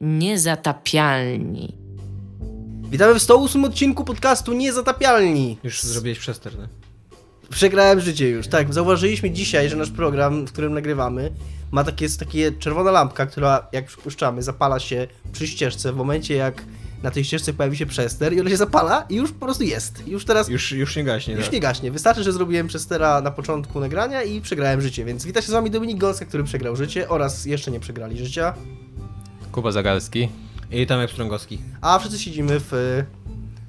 Niezatapialni. Witamy w 108 odcinku podcastu Niezatapialni. Już zrobiłeś przester, no? Przegrałem życie już. Tak, zauważyliśmy dzisiaj, że nasz program, w którym nagrywamy, ma takie, takie czerwona lampka, która jak przypuszczamy zapala się przy ścieżce w momencie jak na tej ścieżce pojawi się przester i ona się zapala i już po prostu jest. Już teraz Już, już nie gaśnie, już tak? nie gaśnie. Wystarczy, że zrobiłem przestera na początku nagrania i przegrałem życie. Więc wita się z wami Dominik Gąska, który przegrał życie oraz jeszcze nie przegrali życia. Kuba Zagalski. I Tomek Strągowski. A wszyscy siedzimy w y,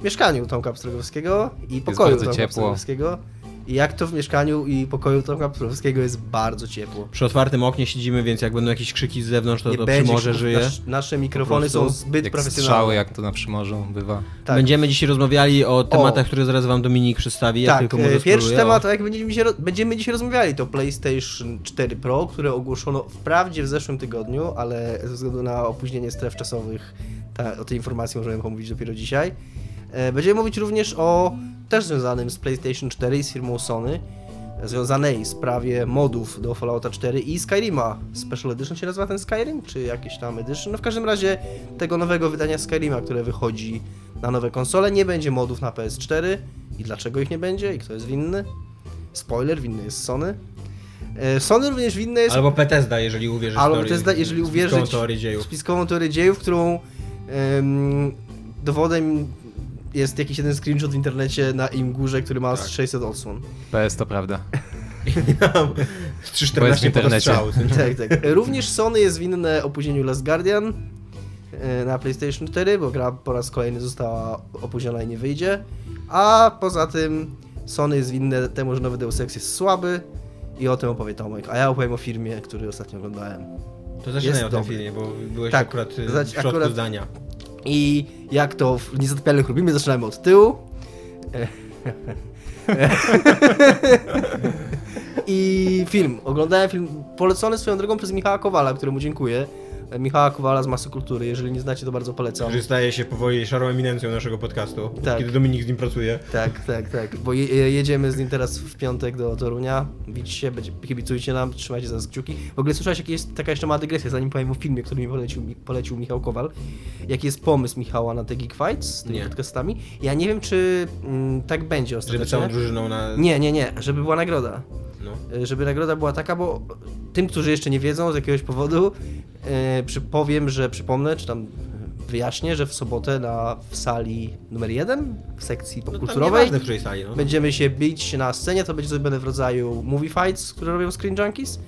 mieszkaniu Tomka Pstrogowskiego i pokoju bardzo Tomka ciepło. I jak to w mieszkaniu i pokoju Tomka Pstrogowskiego jest bardzo ciepło. Przy otwartym oknie siedzimy, więc jak będą jakieś krzyki z zewnątrz, to, to przy będzie morze krzyków. żyje. Nasz, nasze mikrofony są zbyt Jak profesjonalne. strzały, jak to na przymorzu bywa. Tak. Będziemy dzisiaj rozmawiali o tematach, które zaraz wam Dominik przedstawi, tak, tylko e, może pierwszy temat, jak będziemy ro- będziemy dzisiaj rozmawiali, to PlayStation 4 Pro, które ogłoszono wprawdzie w zeszłym tygodniu, ale ze względu na opóźnienie stref czasowych ta, o tej informacji możemy pomówić dopiero dzisiaj. E, Będziemy mówić również o też związanym z PlayStation 4 i z firmą Sony, związanej sprawie modów do Fallouta 4 i Skyrima. Special Edition się nazywa ten Skyrim, czy jakiś tam Edition? No w każdym razie tego nowego wydania Skyrima, które wychodzi na nowe konsole, nie będzie modów na PS4 i dlaczego ich nie będzie i kto jest winny. Spoiler, winny jest Sony. E, Sony również winne jest Albo Bethesda, jeżeli uwierzysz Albo w teorię, Bethesda, jeżeli w uwierzyć tą teorię dziejów. spiskową teorię dziejów, którą em, dowodem jest jakiś jeden screenshot w internecie na im górze, który ma Tak. 600 odsłon. PS to prawda. Jest w 314 internecie. podostrzału. tak, tak. Również Sony jest winne opóźnieniu Last Guardian e, na PlayStation 4, bo gra po raz kolejny została opóźniona i nie wyjdzie. A poza tym Sony jest winne temu, że nowy Deus Ex jest słaby i o tym opowie Tomek. A ja opowiem o filmie, który ostatnio oglądałem. To zaczynaj Jest o tym filmie, bo byłeś Tak, akurat y, w środku akurat- zdania. I jak to w Niezatapialnych robimy, zaczynamy od tyłu. I film. Oglądałem film polecony swoją drogą przez Michała Kowala, któremu dziękuję. Michała Kowala z Masy Kultury. Jeżeli nie znacie, to bardzo polecam. Który staje się powoli szarą eminencją naszego podcastu, Tak. kiedy Dominik z nim pracuje. Tak, tak, tak. Bo je, jedziemy z nim teraz w piątek do Torunia. Bić się, będzie, kibicujcie nam, trzymajcie za nas kciuki. W ogóle słyszałeś, jaka jest taka jeszcze mała dygresja, zanim powiem o filmie, który mi polecił, polecił Michał Kowal. Jaki jest pomysł Michała na te Geek Fights z tymi Nie. podcastami? Ja nie wiem, czy mm, tak będzie ostatecznie. Żeby całą drużyną na... Nie, nie, nie, żeby była nagroda. No. Y, Żeby nagroda była taka, bo tym, którzy jeszcze nie wiedzą z jakiegoś powodu, yy, przypowiem, że przypomnę, czy tam wyjaśnię, że w sobotę na, w sali numer jeden, w sekcji No popkulturowej, nieważne, w której sali, no. będziemy się bić na scenie, to będzie coś będę w rodzaju movie fights, które robią Screen Junkies.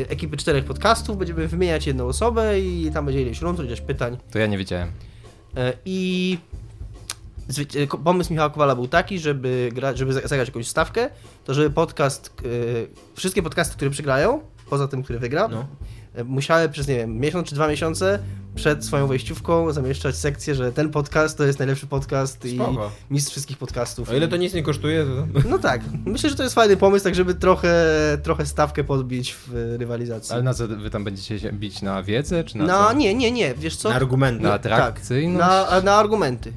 Y, Ekipy czterech podcastów, będziemy wymieniać jedną osobę i tam będzie ileś rund, ileś pytań. To ja nie wiedziałem. E, I e, pomysł Michała Kowala był taki, żeby, gra, żeby za- zagrać jakąś stawkę, to żeby podcast, e, wszystkie podcasty, które przegrają, poza tym, który wygra, No. e, musiały przez, nie wiem, miesiąc czy dwa miesiące przed swoją wejściówką zamieszczać sekcję, że ten podcast to jest najlepszy podcast Spoko. i mistrz wszystkich podcastów. O ile to nic nie kosztuje, to... No tak, myślę, że to jest fajny pomysł, tak żeby trochę, trochę stawkę podbić w e, rywalizacji. Ale na co wy tam będziecie się bić na wiedzę, czy na Na, co? nie, nie, nie, wiesz co? Na argumenty. Na tak, atrakcyjność? na, na argumenty.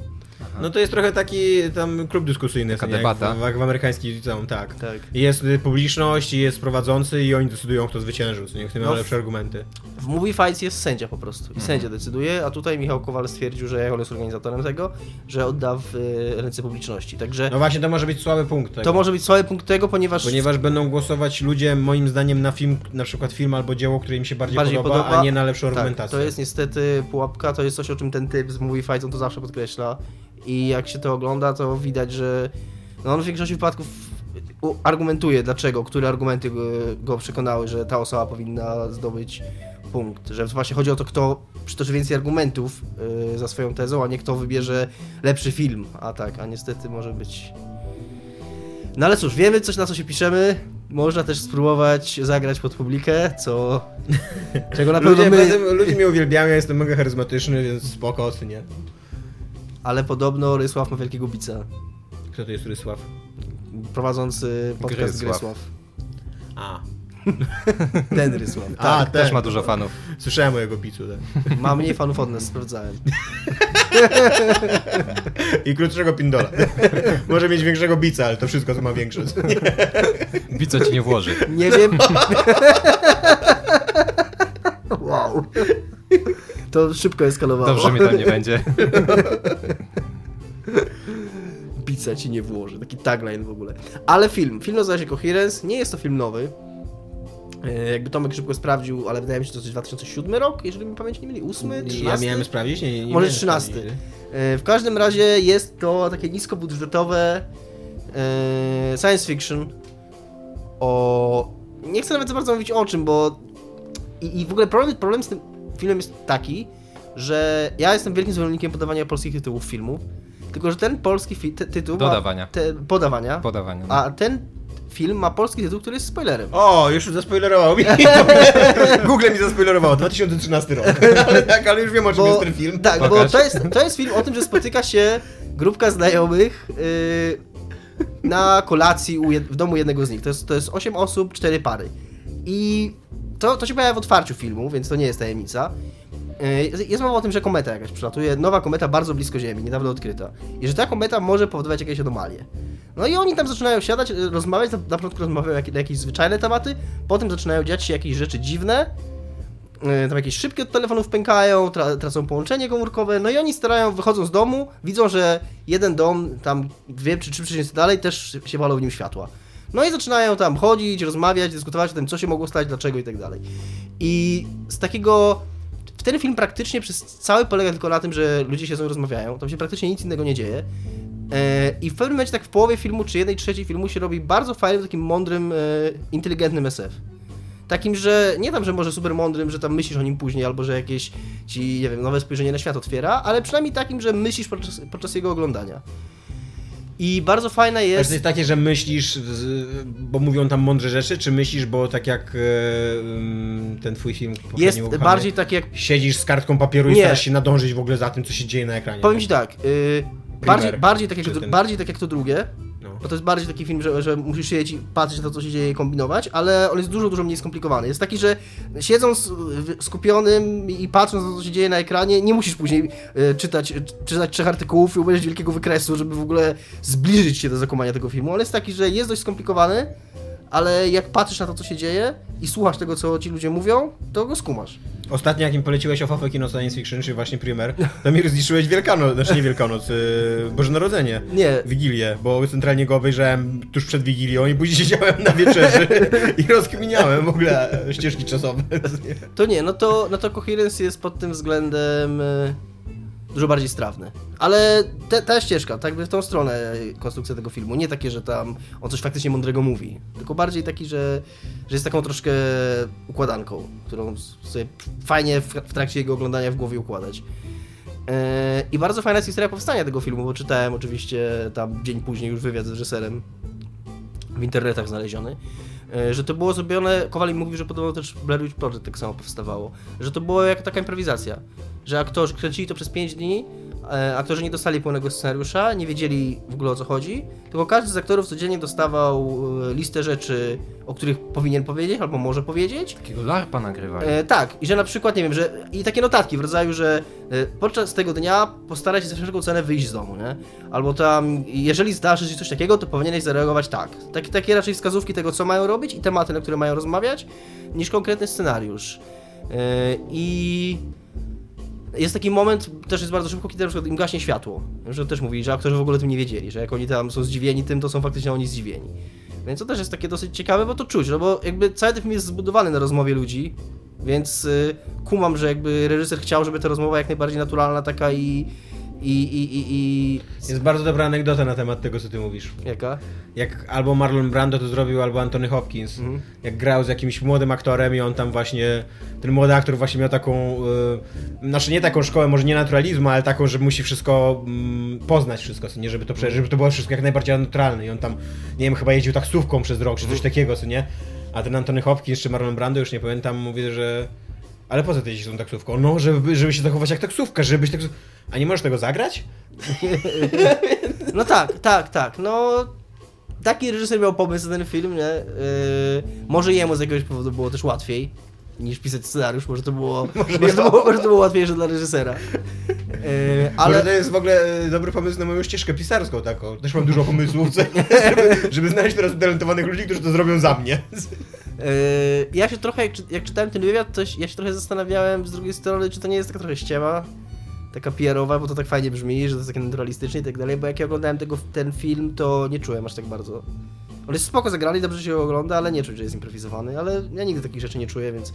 No to jest trochę taki tam klub dyskusyjny, Taka nie? debata. Jak w, jak w amerykańskich liceum, tak. Tak. Jest y, publiczność, i jest prowadzący i oni decydują, kto zwyciężył, co nie? Kto miał No. lepsze argumenty. W Movie Fights jest sędzia po prostu Mhm. i sędzia decyduje, a tutaj Michał Kowal stwierdził, że on jest organizatorem tego, że odda w y, ręce publiczności. Także No właśnie, to może być słaby punkt tego. to może być słaby punkt tego, ponieważ, Ponieważ będą głosować ludzie, moim zdaniem, na film, na przykład film albo dzieło, które im się bardziej, bardziej podoba, podoba, a nie na lepszą tak, argumentację. to jest niestety pułapka, to jest coś, o czym ten typ z Movie Fights on to zawsze podkreśla i jak się to ogląda, to widać, że no on w większości wypadków argumentuje, dlaczego, które argumenty go, go przekonały, że ta osoba powinna zdobyć punkt. Że właśnie chodzi o to, kto przytoczy więcej argumentów y, za swoją tezą, a nie kto wybierze lepszy film. A tak, a niestety może być. No ale cóż, wiemy coś na co się piszemy. Można też spróbować zagrać pod publikę, co. czego na pewno Ludzie, my. ludzie mnie uwielbiają, ja jestem mega charyzmatyczny, więc spoko, nie? Ale podobno Rysław ma wielkiego bica. Kto to jest Rysław? Prowadzący podcast Grysław. Grysław. A, Ten Rysław. A, Tak, ten. Też ma dużo fanów. słyszałem o jego bicu, tak. ma mniej fanów od nas, sprawdzałem. I krótszego pindola. Może mieć większego bica, ale to wszystko, co ma większe. Bi co ci nie włoży. Nie wiem. wow. To szybko eskalowało. Dobrze mi tam nie będzie. Pizza ci nie włoży. Taki tagline w ogóle. Ale film. Film nazywa się Coherence. Nie jest to film nowy. E, Jakby Tomek szybko sprawdził, ale wydaje mi się, że to jest 2007 rok, jeżeli mi pamięć nie myli. 8, 13? Ja miałem sprawdzić? Nie, nie, Może miałem 13. sprawdzić. E, W każdym razie jest to takie niskobudżetowe e, science fiction o... Nie chcę nawet za bardzo mówić o czym, bo... I, i w ogóle problem, problem z tym filmem jest taki, że ja jestem wielkim zwolennikiem podawania polskich tytułów filmów, tylko że ten polski fi- ty- tytuł Dodawania. Te, podawania. Podawania. A ten film ma polski tytuł, który jest spoilerem. O, już zaspoilerował mi. Google mi zaspoilerowało, 2013 rok. ale tak, ale już wiem o czym jest ten film. Tak, bo Pokaż. to jest, to jest film o tym, że spotyka się grupka znajomych yy, na kolacji u jed, w domu jednego z nich. To jest, to jest 8 osób, 4 pary. I to, to się pojawia w otwarciu filmu, więc to nie jest tajemnica. Yy, Jest mowa o tym, że kometa jakaś przylatuje, nowa kometa bardzo blisko Ziemi, niedawno odkryta. I że ta kometa może powodować jakieś anomalie. No i oni tam zaczynają siadać, rozmawiać, na, początku rozmawiają na jakieś zwyczajne tematy, potem zaczynają dziać się jakieś rzeczy dziwne, y, tam jakieś szybkie od telefonów pękają, tra tracą połączenie komórkowe, no i oni starają, wychodzą z domu, widzą, że jeden dom, tam dwie czy trzy przecięcie dalej, też się walą w nim światła. No i zaczynają tam chodzić, rozmawiać, dyskutować o tym, co się mogło stać, dlaczego i tak dalej. I z takiego... Ten film praktycznie przez cały polega tylko na tym, że ludzie się ze sobą rozmawiają, tam się praktycznie nic innego nie dzieje. E, I w pewnym momencie, tak w połowie filmu, czy jednej trzeciej filmu się robi bardzo fajnym, takim mądrym, e, inteligentnym SF. Takim, że nie tam, że może super mądrym, że tam myślisz o nim później, albo że jakieś ci, nie wiem, nowe spojrzenie na świat otwiera, ale przynajmniej takim, że myślisz podczas, podczas jego oglądania. I bardzo fajna Ale jest. to jest takie, że myślisz, bo mówią tam mądre rzeczy, czy myślisz, bo tak jak e, mm, ten twój film Jest ukochany, bardziej tak jak. Siedzisz z kartką papieru i Nie. starasz się nadążyć w ogóle za tym, co się dzieje na ekranie. Powiem ci tak. Yy, bardziej, bardziej, tak jak, czy bardziej tak jak to drugie. Bo to jest bardziej taki film, że, że musisz siedzieć i patrzeć na to, co się dzieje i kombinować, ale on jest dużo, dużo mniej skomplikowany. Jest taki, że siedząc w- skupionym i patrząc na to, co się dzieje na ekranie, nie musisz później e, czytać, e, czytać trzech artykułów i obejrzeć wielkiego wykresu, żeby w ogóle zbliżyć się do zakumania tego filmu. On jest taki, że jest dość skomplikowany, ale jak patrzysz na to, co się dzieje i słuchasz tego, co ci ludzie mówią, to go skumasz. Ostatnio jak im poleciłeś o Fafę Kino Science Fiction, czy właśnie Primer, to mi rozliczyłeś Wielkanoc, znaczy nie Wielkanoc, yy, Boże Narodzenie. Nie. Wigilię, bo centralnie go obejrzałem tuż przed Wigilią i później siedziałem na wieczerzy i rozkminiałem w ogóle ścieżki czasowe. To nie, no to, no to Coherence jest pod tym względem e, dużo bardziej strawny. Ale te, ta ścieżka, tak w tą stronę konstrukcja tego filmu, nie takie, że tam on coś faktycznie mądrego mówi, tylko bardziej taki, że, że jest taką troszkę układanką, którą sobie fajnie w, w trakcie jego oglądania w głowie układać. E, I bardzo fajna jest historia powstania tego filmu, bo czytałem oczywiście tam dzień później już wywiad z reżyserem w internetach znaleziony, że to było zrobione, Kowal mi mówił, że podobno też Blair Witch Project tak samo powstawało, że to było jak taka improwizacja, że aktorzy kręcili to przez 5 dni, e, aktorzy nie dostali pełnego scenariusza, nie wiedzieli w ogóle o co chodzi, tylko każdy z aktorów codziennie dostawał e, listę rzeczy, o których powinien powiedzieć albo może powiedzieć, Takiego larpa nagrywali. E, tak, i że na przykład, nie wiem, że i takie notatki w rodzaju, że e, podczas tego dnia postaraj się za wszelką cenę wyjść z domu, nie? Albo tam, jeżeli zdarzy się coś takiego, to powinieneś zareagować tak. Takie, takie raczej wskazówki tego, co mają robić i tematy, na które mają rozmawiać, niż konkretny scenariusz. E, I jest taki moment, też jest bardzo szybko, kiedy na przykład im gaśnie światło. Że też mówili, że aktorzy w ogóle tym nie wiedzieli, że jak oni tam są zdziwieni tym, to są faktycznie oni zdziwieni. Więc to też jest takie dosyć ciekawe, bo to czuć, no bo jakby cały ten film jest zbudowany na rozmowie ludzi, więc y, kumam, że jakby reżyser chciał, żeby ta rozmowa jak najbardziej naturalna taka i... i, i, i, i... Jest bardzo dobra anegdota na temat tego, co ty mówisz. Jaka? Jak albo Marlon Brando to zrobił, albo Anthony Hopkins. Mhm. Jak grał z jakimś młodym aktorem i on tam właśnie, ten młody aktor właśnie miał taką, y, znaczy nie taką szkołę, może nie naturalizmu, ale taką, że musi wszystko mm, poznać wszystko, co nie, żeby to przeżyć, żeby to było wszystko jak najbardziej naturalne i on tam, nie wiem, chyba jeździł taksówką przez rok, czy coś takiego, co nie? A ten Anthony Hopkins czy Marlon Brando, już nie pamiętam, mówi, że ale po co ty jeździsz tą taksówką? No, żeby, żeby się zachować jak taksówka, żeby być taksówką. A nie możesz tego zagrać? No tak, tak, tak, no... Taki reżyser miał pomysł na ten film, nie? Yy, może jemu z jakiegoś powodu było też łatwiej niż pisać scenariusz, może to było, może, to, było, może to było łatwiejsze dla reżysera. Yy, Ale ale... to jest w ogóle e, dobry pomysł na moją ścieżkę pisarską taką. Też mam dużo pomysłów, żeby, żeby znaleźć teraz utalentowanych ludzi, którzy to zrobią za mnie. Ja się trochę, jak, jak czytałem ten wywiad, się- ja się trochę zastanawiałem z drugiej strony, czy to nie jest taka trochę ściema, taka PR-owa, bo to tak fajnie brzmi, że to jest takie naturalistyczne i tak dalej, bo jak ja oglądałem tego, ten film, to nie czułem aż tak bardzo. On jest spoko zagrany, dobrze się ogląda, ale nie czuć, że jest improwizowany, ale ja nigdy takich rzeczy nie czuję, więc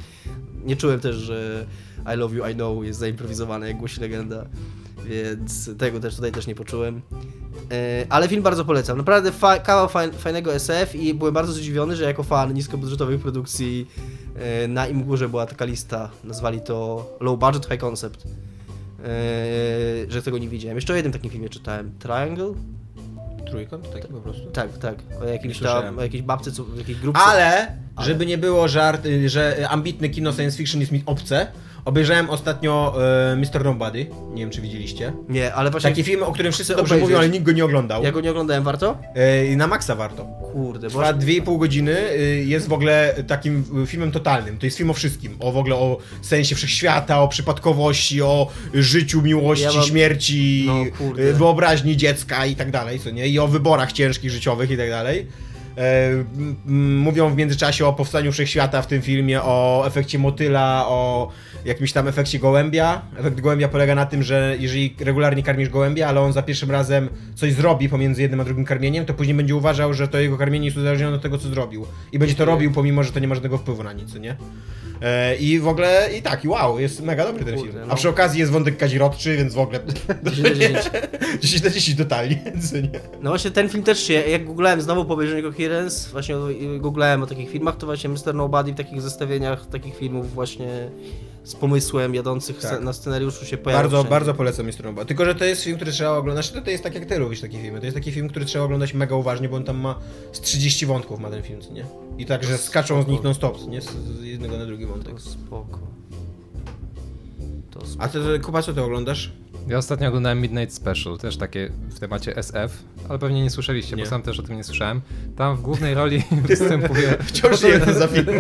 nie czułem też, że I Love You, I Know jest zaimprowizowane, jak głosi legenda, więc tego też tutaj też nie poczułem. E, Ale film bardzo polecam. Naprawdę fa kawał faj fajnego SF i byłem bardzo zdziwiony, że jako fan niskobudżetowych produkcji e, na im górze była taka lista. Nazwali to Low Budget High Concept. E, Że tego nie widziałem. Jeszcze o jednym takim filmie czytałem. Triangle? Trójkąt taki po prostu. Tak, tak. O jakiejś tam, o jakiejś babce, co, w jakiejś grupce. Ale, żeby nie było żart, y, że ambitne kino science fiction jest mi obce, obejrzałem ostatnio e, Mr. Nobody, nie wiem czy widzieliście. Nie, ale właśnie Taki film, o którym wszyscy dobrze obejrzeć. mówią, ale nikt go nie oglądał. ja go nie oglądałem, warto? E, na maksa warto. Kurde, bo Trwa 2,5 godziny, y, jest w ogóle takim y, filmem totalnym. To jest film o wszystkim. O w ogóle o sensie wszechświata, o przypadkowości, o życiu, miłości, Ja mam- śmierci, No, y, wyobraźni dziecka i tak dalej, co nie? I o wyborach ciężkich, życiowych i tak dalej. E, Mówią w międzyczasie o powstaniu wszechświata w tym filmie, o efekcie motyla, o jakimś tam efekcie gołębia. Efekt gołębia polega na tym, że jeżeli regularnie karmisz gołębia, ale on za pierwszym razem coś zrobi pomiędzy jednym a drugim karmieniem, to później będzie uważał, że to jego karmienie jest uzależnione od tego, co zrobił. I będzie to robił, pomimo, że to nie ma żadnego wpływu na nic, nie? E, I w ogóle, i tak, i wow, jest mega dobry ten Kurde, film. no. A przy okazji jest wątek kazirodczy, więc w ogóle 10 na 10. 10 na 10 totalnie, nie? No właśnie ten film też się, jak googlałem znowu po obejrzeniu Coherence, właśnie googlałem o takich filmach, to właśnie Mr. Nobody w takich zestawieniach takich filmów właśnie z pomysłem jadących Tak. na scenariuszu się pojawił. Bardzo, wszędzie. bardzo polecam Mr. Nobody. Tylko, że to jest film, który trzeba oglądać. Znaczy, to, to jest tak jak ty lubisz takie filmy. To jest taki film, który trzeba oglądać mega uważnie, bo on tam ma z 30 wątków ma ten film, nie? I tak, że skaczą z nich non-stop, co nie? Z, z jednego na drugi wątek. To spoko. To spoko. A ty, ty, Kuba, co ty oglądasz? Ja ostatnio oglądałem Midnight Special, też takie w temacie SF, ale pewnie nie słyszeliście, Nie. bo sam też o tym nie słyszałem. Tam w głównej roli występuje... Wciąż nie wiem za film.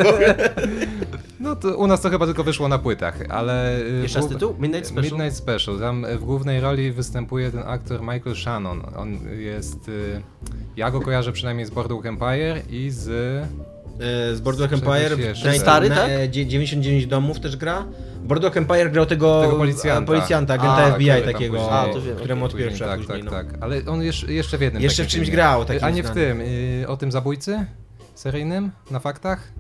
w. No to u nas to chyba tylko wyszło na płytach, ale... y, Jeszcze raz tytuł? Midnight Special? Midnight Special. Tam w głównej roli występuje ten aktor Michael Shannon. On jest... y, Ja go kojarzę przynajmniej z Boardwalk Empire i z... E, Z Boardwalk Empire. Night- Stary, tak? e, dzie- 99 domów też gra. Boardwalk Empire grał tego, Tego policjanta. a, policjanta agenta A, FBI takiego, później- A, to wiem, któremu okej. od pierwsza tak, później, tak, no. tak. Ale on jeszcze, jeszcze w jednym Jeszcze w czymś filmie. grał, A nie w znanym. tym, y, o tym zabójcy seryjnym na faktach?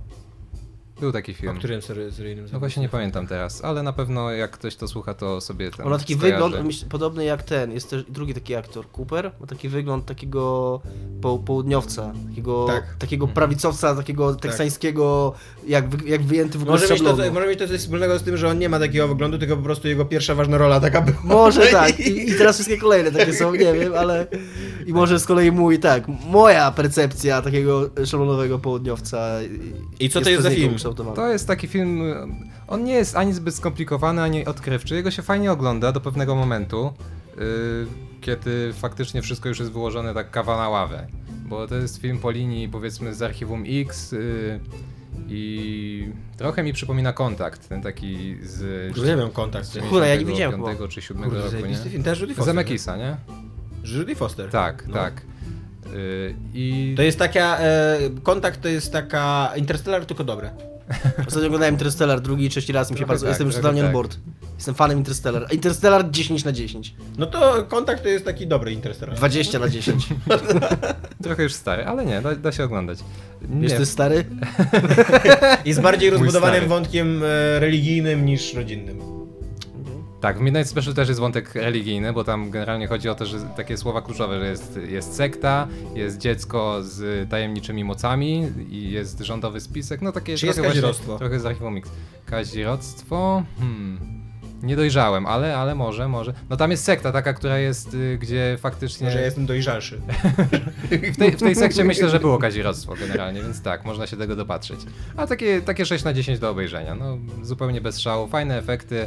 Był taki O film. którym sery- seryjnym No właśnie nie pamiętam teraz, ale na pewno jak ktoś to słucha, to sobie ten On ma taki skojarzy. wygląd, podobny jak ten, jest też drugi taki aktor, Cooper, ma taki wygląd takiego po, południowca, takiego, Tak. takiego prawicowca, takiego teksańskiego, jak, wy, jak wyjęty w ogóle Może mieć, to, może mieć to coś wspólnego z tym, że on nie ma takiego wyglądu, tylko po prostu jego pierwsza ważna rola taka była. Może tak. I, I teraz wszystkie kolejne takie są, nie wiem, ale. I może z kolei mój, tak, moja percepcja takiego szablonowego południowca. I co to jest za film? To jest taki film, on nie jest ani zbyt skomplikowany, ani odkrywczy. Jego się fajnie ogląda do pewnego momentu, yy, kiedy faktycznie wszystko już jest wyłożone tak kawa na ławę. Bo to jest film po linii powiedzmy z Archiwum X yy, i trochę mi przypomina Kontakt, ten taki z... Nie wiem, kontakt. z Kurde, ja nie widziałem 95 czy 7 Kurde, roku, nie? film. Też Judy Foster. Zemekisa, nie? nie? Judy Foster. Tak, No. tak. Yy, I To jest taka, e, kontakt to jest taka, Interstellar tylko dobre. Ostatnio oglądałem Interstellar drugi i trzeci raz mi się bardzo. tak, jestem totalnie on tak. board. Jestem fanem Interstellar. Interstellar 10 na 10. No to kontakt to jest taki dobry Interstellar. 20 na 10. trochę już stary, ale nie, da, da się oglądać. Nie, Wiesz, to jest stary? Jest bardziej rozbudowanym wątkiem e, religijnym niż rodzinnym. Tak, w Midnight Special też jest wątek religijny, bo tam generalnie chodzi o to, że takie słowa kluczowe, że jest, jest sekta, jest dziecko z tajemniczymi mocami i jest rządowy spisek, no takie Czy jest kazirodztwo? Trochę z Archiwum Mix. Kazirodztwo? Hmm... Nie dojrzałem, ale, ale może, może. No tam jest sekta taka, która jest, y, gdzie faktycznie... Może ja jestem dojrzalszy. W tej, w tej sekcie myślę, że było kazirodztwo generalnie, więc tak, można się tego dopatrzeć. A takie, takie 6 na 10 do obejrzenia, no zupełnie bez szału, fajne efekty,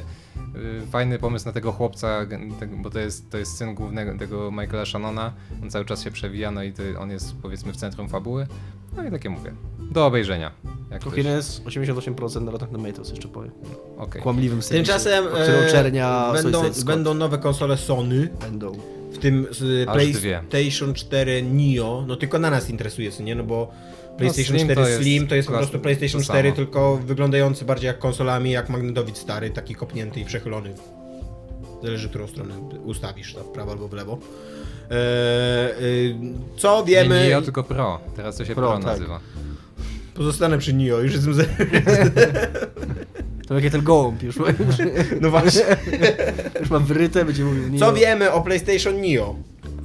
fajny pomysł na tego chłopca, bo to jest, to jest syn głównego, tego Michaela Shannona, on cały czas się przewija, no i to, on jest powiedzmy w centrum fabuły, no i takie mówię, do obejrzenia. Jak ktoś, Coherence 88% na Rotten Tomatoes, jeszcze powiem. okej. Kłamliwym serwisie, Tymczasem e, czernia będą, będą nowe konsole Sony, Będą. w tym z. PlayStation 4 Neo, no tylko na nas interesuje, co nie, no bo PlayStation Slim 4 to jest Slim to jest po prostu PlayStation to 4, samo. tylko wyglądający bardziej jak konsolami, jak magnetowid stary, taki kopnięty i przechylony. Zależy, którą stronę ustawisz, tam w prawo albo w lewo. Eee, co wiemy? Nie Neo, tylko Pro. Teraz to się Pro, Pro, tak. nazywa. Pozostanę przy Nio, już jestem... Ze... To jak ten gołąb już, już, No właśnie. już ma wryte, będzie mówił nie. Co wiemy o PlayStation Neo?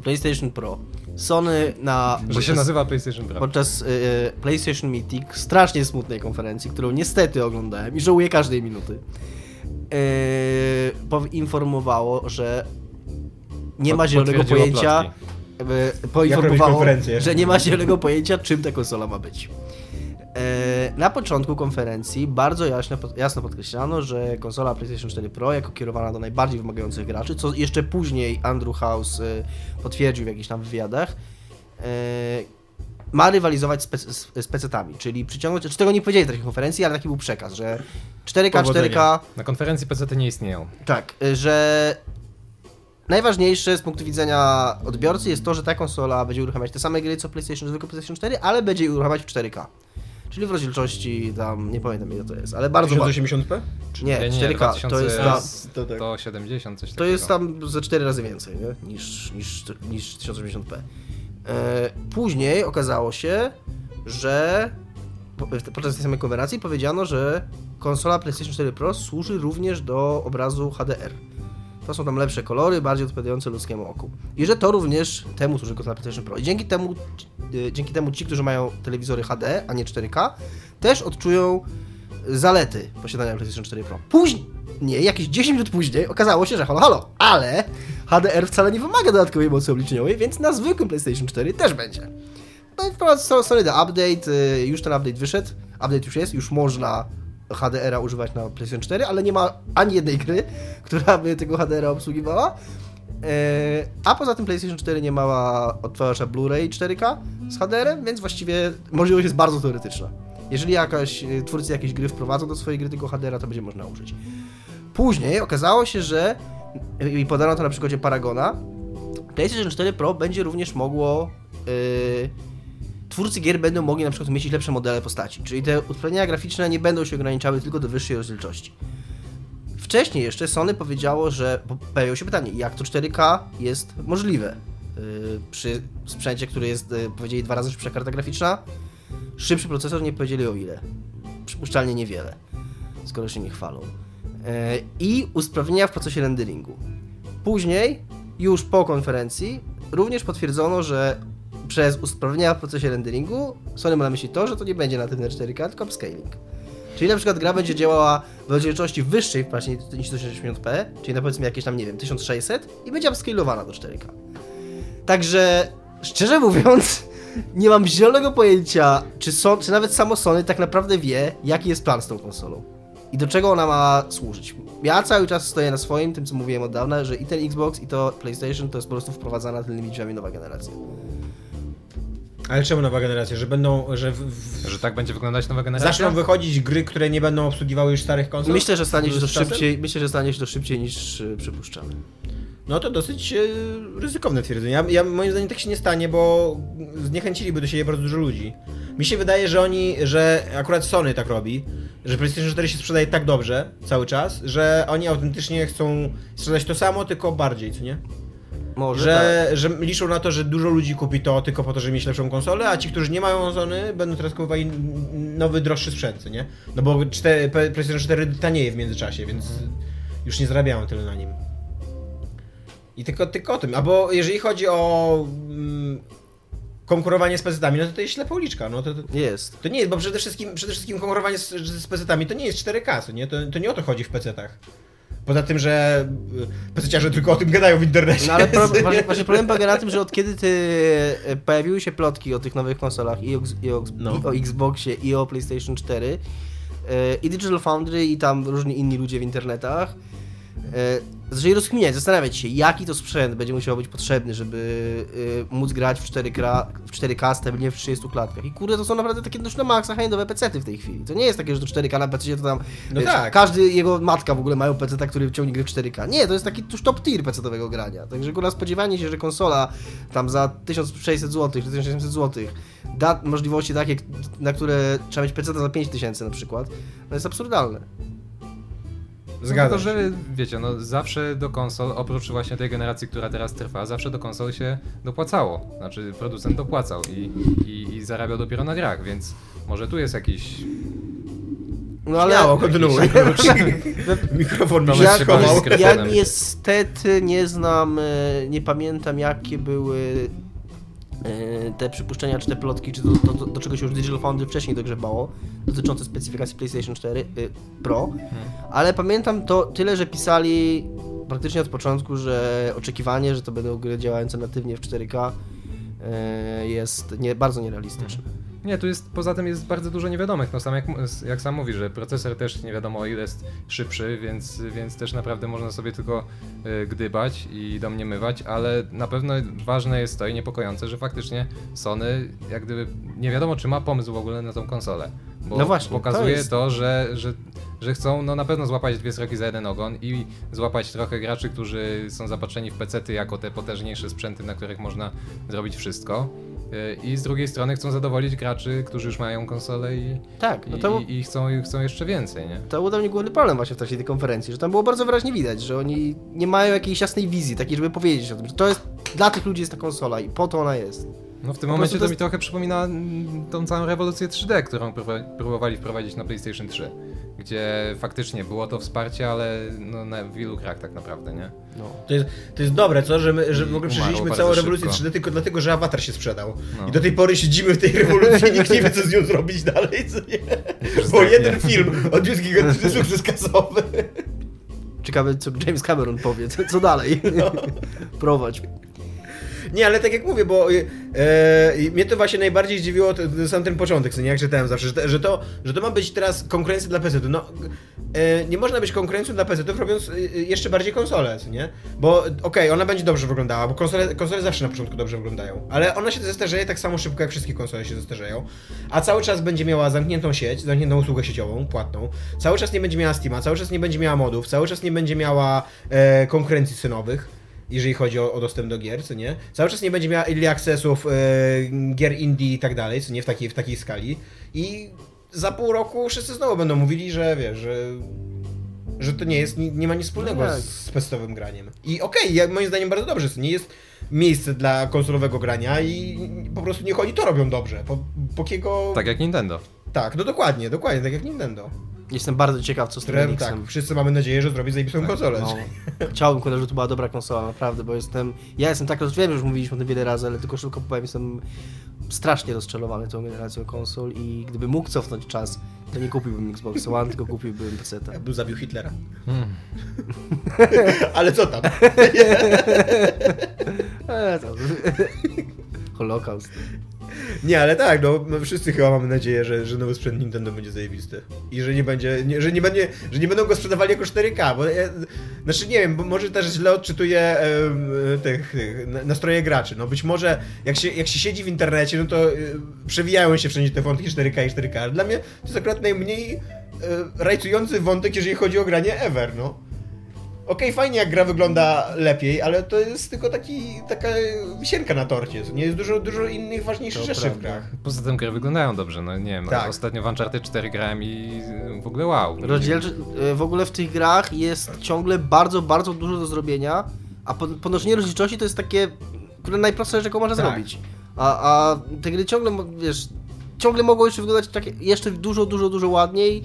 PlayStation Pro. Sony na... Że się nazywa PlayStation Pro. Podczas y, PlayStation Meeting, strasznie smutnej konferencji, którą niestety oglądałem i żałuję każdej minuty, y, poinformowało, że nie ma zielonego pojęcia, plotki. y, poinformowało, że nie ma zielonego pojęcia, czym ta konsola ma być. Y, Na początku konferencji bardzo jasno, jasno podkreślano, że konsola PlayStation 4 Pro, jako kierowana do najbardziej wymagających graczy, co jeszcze później Andrew House y, potwierdził w jakichś tam wywiadach, y, ma rywalizować z, PC, z, PC-tami, czyli przyciągnąć, czy tego nie powiedzieli w takiej konferencji, ale taki był przekaz, że 4K, Powodzenia. 4K, Na konferencji PC nie istnieją. tak, że najważniejsze z punktu widzenia odbiorcy jest to, że ta konsola będzie uruchamiać te same gry co PlayStation, zwykły PlayStation 4, ale będzie je uruchamiać w 4K. Czyli w rozdzielczości tam, nie pamiętam ile to jest, ale bardzo bardzo. 1080p? Nie, Nie, 4K, to jest, tam, To tak. To 70, coś to takiego. jest tam ze 4 razy więcej nie? Niż, niż, niż 1080p. E, później okazało się, że po- podczas tej samej konferencji powiedziano, że konsola PlayStation 4 Pro służy również do obrazu HDR. To są tam lepsze kolory, bardziej odpowiadające ludzkiemu oku. I że to również temu służy konsola PlayStation Pro. I dzięki temu, e, dzięki temu ci, którzy mają telewizory HD, a nie 4K, też odczują zalety posiadania PlayStation 4 Pro. Później, jakieś 10 minut później, okazało się, że halo, halo, ale HDR wcale nie wymaga dodatkowej mocy obliczeniowej, więc na zwykłym PlayStation 4 też będzie. No i wprowadzono solidny update, y, już ten update wyszedł, update już jest, już można HDR-a używać na PlayStation 4, ale nie ma ani jednej gry, która by tego HDR-a obsługiwała. E, A poza tym PlayStation 4 nie ma odtwarzacza Blu-ray 4K z HDR-em, więc właściwie możliwość jest bardzo teoretyczna. Jeżeli jakaś, y, twórcy jakiejś gry wprowadzą do swojej gry tylko HDR-a, to będzie można użyć. Później okazało się, że i podano to na przykładzie Paragona, PlayStation 4 Pro będzie również mogło yy, twórcy gier będą mogli na przykład umieścić lepsze modele postaci, czyli te usprawnienia graficzne nie będą się ograniczały tylko do wyższej rozdzielczości. Wcześniej jeszcze Sony powiedziało, że pojawiło się pytanie, jak to 4K jest możliwe yy, przy sprzęcie, który jest, yy, powiedzieli, dwa razy szybsza karta graficzna, szybszy procesor, nie powiedzieli o ile. Przypuszczalnie niewiele, skoro się nie chwalą. Yy, I usprawnienia w procesie renderingu. Później, już po konferencji, również potwierdzono, że przez usprawnienia w procesie renderingu Sony ma na myśli to, że to nie będzie natywne 4K, tylko upscaling. Czyli na przykład gra będzie działała w rozdzielczości wyższej właśnie niż 1080p, czyli na powiedzmy jakieś tam, nie wiem, 1600 i będzie upscalowana do 4K. Także, szczerze mówiąc, nie mam zielonego pojęcia, czy, czy nawet samo Sony tak naprawdę wie, jaki jest plan z tą konsolą. I do czego ona ma służyć. Ja cały czas stoję na swoim, tym co mówiłem od dawna, że i ten Xbox, i to PlayStation to jest po prostu wprowadzana tylnymi drzwiami nowa generacja. Ale czemu nowa generacja? Że będą, że w, w, Że tak będzie wyglądać nowa generacja? zaczną wychodzić gry, które nie będą obsługiwały już starych konsol? Myślę, że stanie się to szybciej, myślę, że stanie się to szybciej niż y, przypuszczamy. No to dosyć e, ryzykowne twierdzenie. Ja, ja, moim zdaniem tak się nie stanie, bo zniechęciliby do siebie bardzo dużo ludzi. Mi się wydaje, że oni, że akurat Sony tak robi, że PlayStation 4 się sprzedaje tak dobrze cały czas, że oni autentycznie chcą sprzedać to samo, tylko bardziej, co nie? Może Że, tak. że liczą na to, że dużo ludzi kupi to tylko po to, żeby mieć lepszą konsolę, a ci, którzy nie mają Sony, będą teraz kupowali nowy, droższy sprzęt, nie? No bo 4, PlayStation 4 tanieje w międzyczasie, więc już nie zarabiają tyle na nim. I tylko, tylko o tym. Albo jeżeli chodzi o mm, konkurowanie z PC-tami, no to to jest ślepa uliczka. No to, to, Jest. to nie jest, bo przede wszystkim, przede wszystkim konkurowanie z, z PC-tami to nie jest 4K, co nie? To, to nie o to chodzi w PC-tach. Poza tym, że y, PC-ciarze tylko o tym gadają w internecie. No ale pro, właśnie, właśnie problem polega na tym, że od kiedy ty e, pojawiły się plotki o tych nowych konsolach i o, i o, No. i o Xboxie i o PlayStation 4 e, i Digital Foundry i tam różni inni ludzie w internetach E, Zaczęli rozkminiać, zastanawiać się, jaki to sprzęt będzie musiał być potrzebny, żeby y, móc grać w 4K, w 4K stabilnie w 30 klatkach. I kurde, to są naprawdę takie już na maksa high-endowe pecety w tej chwili. To nie jest takie, że to 4K na PC to tam, No wiesz, tak. każdy, jego matka w ogóle mają PC, który ciągnie gry w 4K. Nie, to jest taki już top tier PC-owego grania. Także kurwa spodziewanie się, że konsola tam za 1600 zł czy 1700 zł da możliwości takie, na które trzeba mieć PC za 5000 na przykład, to jest absurdalne. Zgadzam no, się. to, że wiecie, no zawsze do konsol, oprócz właśnie tej generacji, która teraz trwa, zawsze do konsol się dopłacało. Znaczy producent dopłacał i, i, i zarabiał dopiero na grach, więc może tu jest jakiś... No ale... Śmiało, kontynuuj. Mikrofon mi się schował. Ja niestety nie znam, e, nie pamiętam jakie były te przypuszczenia, czy te plotki, czy to, to, to, do czego się już Digital Foundry wcześniej dogrzebało, dotyczące specyfikacji PlayStation 4 y, Pro, ale pamiętam to tyle, że pisali praktycznie od początku, że oczekiwanie, że to będą gry działające natywnie w 4K e, jest nie, bardzo nierealistyczne. Nie, tu jest, poza tym jest bardzo dużo niewiadomych, no sam jak, jak sam mówi, że procesor też nie wiadomo o ile jest szybszy, więc, więc też naprawdę można sobie tylko y, gdybać i domniemywać, ale na pewno ważne jest to i niepokojące, że faktycznie Sony jak gdyby nie wiadomo czy ma pomysł w ogóle na tą konsolę. Bo No właśnie, to pokazuje jest- to, że, że, że chcą no na pewno złapać dwie sroki za jeden ogon i złapać trochę graczy, którzy są zapatrzeni w pecety jako te potężniejsze sprzęty, na których można zrobić wszystko. Y, I z drugiej strony chcą zadowolić graczy, którzy już mają konsolę i, Tak, no to, i, i chcą, i chcą jeszcze więcej, nie? to był dla mnie główny problem właśnie w trakcie tej konferencji, że tam było bardzo wyraźnie widać, że oni nie mają jakiejś jasnej wizji, takiej, żeby powiedzieć o tym, że to jest, dla tych ludzi jest ta konsola i po to ona jest. No w tym Po momencie to, to mi trochę przypomina mm, tą całą rewolucję 3D, którą próbowali wprowadzić na PlayStation 3, gdzie faktycznie było to wsparcie, ale no, na wielu grach tak naprawdę, nie? No. To jest, to jest dobre, co? Że my, że w ogóle przeżyliśmy całą rewolucję szybko. 3D tylko dlatego, że awatar się sprzedał. No. I do tej pory siedzimy w tej rewolucji i nikt nie wie, co z nią zrobić dalej, co nie? Bo zdechnie. jeden film odniósł gigantyczny sukces kasowy. Ciekawe, co James Cameron powie, co, co dalej. Prowadź. Nie, ale tak jak mówię, bo e, mnie to właśnie najbardziej zdziwiło to, sam ten początek, co nie, jak czytałem zawsze, że, że, to, że to ma być teraz konkurencja dla PC-tu. No, e, nie można być konkurencją dla PC-ów robiąc jeszcze bardziej konsolę, co nie? Bo okej, ona będzie dobrze wyglądała, bo konsole, konsole zawsze na początku dobrze wyglądają, ale ona się zestarzeje tak samo szybko, jak wszystkie konsole się zestarzeją, a cały czas będzie miała zamkniętą sieć, zamkniętą usługę sieciową, płatną, cały czas nie będzie miała Steama, cały czas nie będzie miała modów, cały czas nie będzie miała e, konkurencji synowych jeżeli chodzi o, o dostęp do gier, co nie? Cały czas nie będzie miała early accessów, e, gier indie i tak dalej, co nie? W takiej, w takiej skali. I za pół roku wszyscy znowu będą mówili, że wiesz, że, że to nie jest, nie, nie ma nic wspólnego No tak. z pecetowym graniem. I okej, ja, moim zdaniem bardzo dobrze, co nie jest miejsce dla konsolowego grania i po prostu niech oni to robią dobrze. Po, pokiego... Tak jak Nintendo. tak, no dokładnie, dokładnie, tak jak Nintendo. Jestem bardzo ciekaw, co z tym Które, Enixem. tak, wszyscy mamy nadzieję, że zrobi zajebistą konsolę. No. Chciałbym, kurde, żeby to była dobra konsola, naprawdę, bo jestem... Ja jestem tak, roz- wiem, że już mówiliśmy o tym wiele razy, ale tylko szybko powiem, jestem strasznie rozczarowany tą generacją konsol i gdyby mógł cofnąć czas, to nie kupiłbym Xbox One, tylko kupiłbym PC. Ja bym zabił Hitlera. Hmm. Ale co tam? Eee, to... Holokaust. Nie, ale tak, no wszyscy chyba mamy nadzieję, że, że nowy sprzęt Nintendo będzie zajebisty. I że nie będzie, nie, że, nie będzie że nie będą go sprzedawali jako 4K, bo ja, znaczy nie wiem, bo może też źle odczytuję em, tych, tych na- nastroje graczy. No być może jak się, jak się siedzi w internecie, no to przewijają się wszędzie te wątki 4K i 4K. Ale Dla mnie to jest akurat najmniej y, rajcujący wątek, jeżeli chodzi o granie ever, no. Okej, fajnie jak gra wygląda lepiej, ale to jest tylko taki, taka wisienka na torcie. Nie jest dużo, dużo innych ważniejszych To rzeczy w prawda. grach. Poza tym gry wyglądają dobrze, no nie wiem, Tak. ostatnio w Uncharted 4 grałem i w ogóle wow. Rozdzielczy... e, W ogóle w tych grach jest ciągle bardzo, bardzo dużo do zrobienia, a po- podnoszenie rozdzielczości to jest takie, które najprostsze rzecz, jaką można Tak. zrobić. A, a te gry ciągle, wiesz, ciągle mogą jeszcze wyglądać takie, jeszcze dużo, dużo, dużo ładniej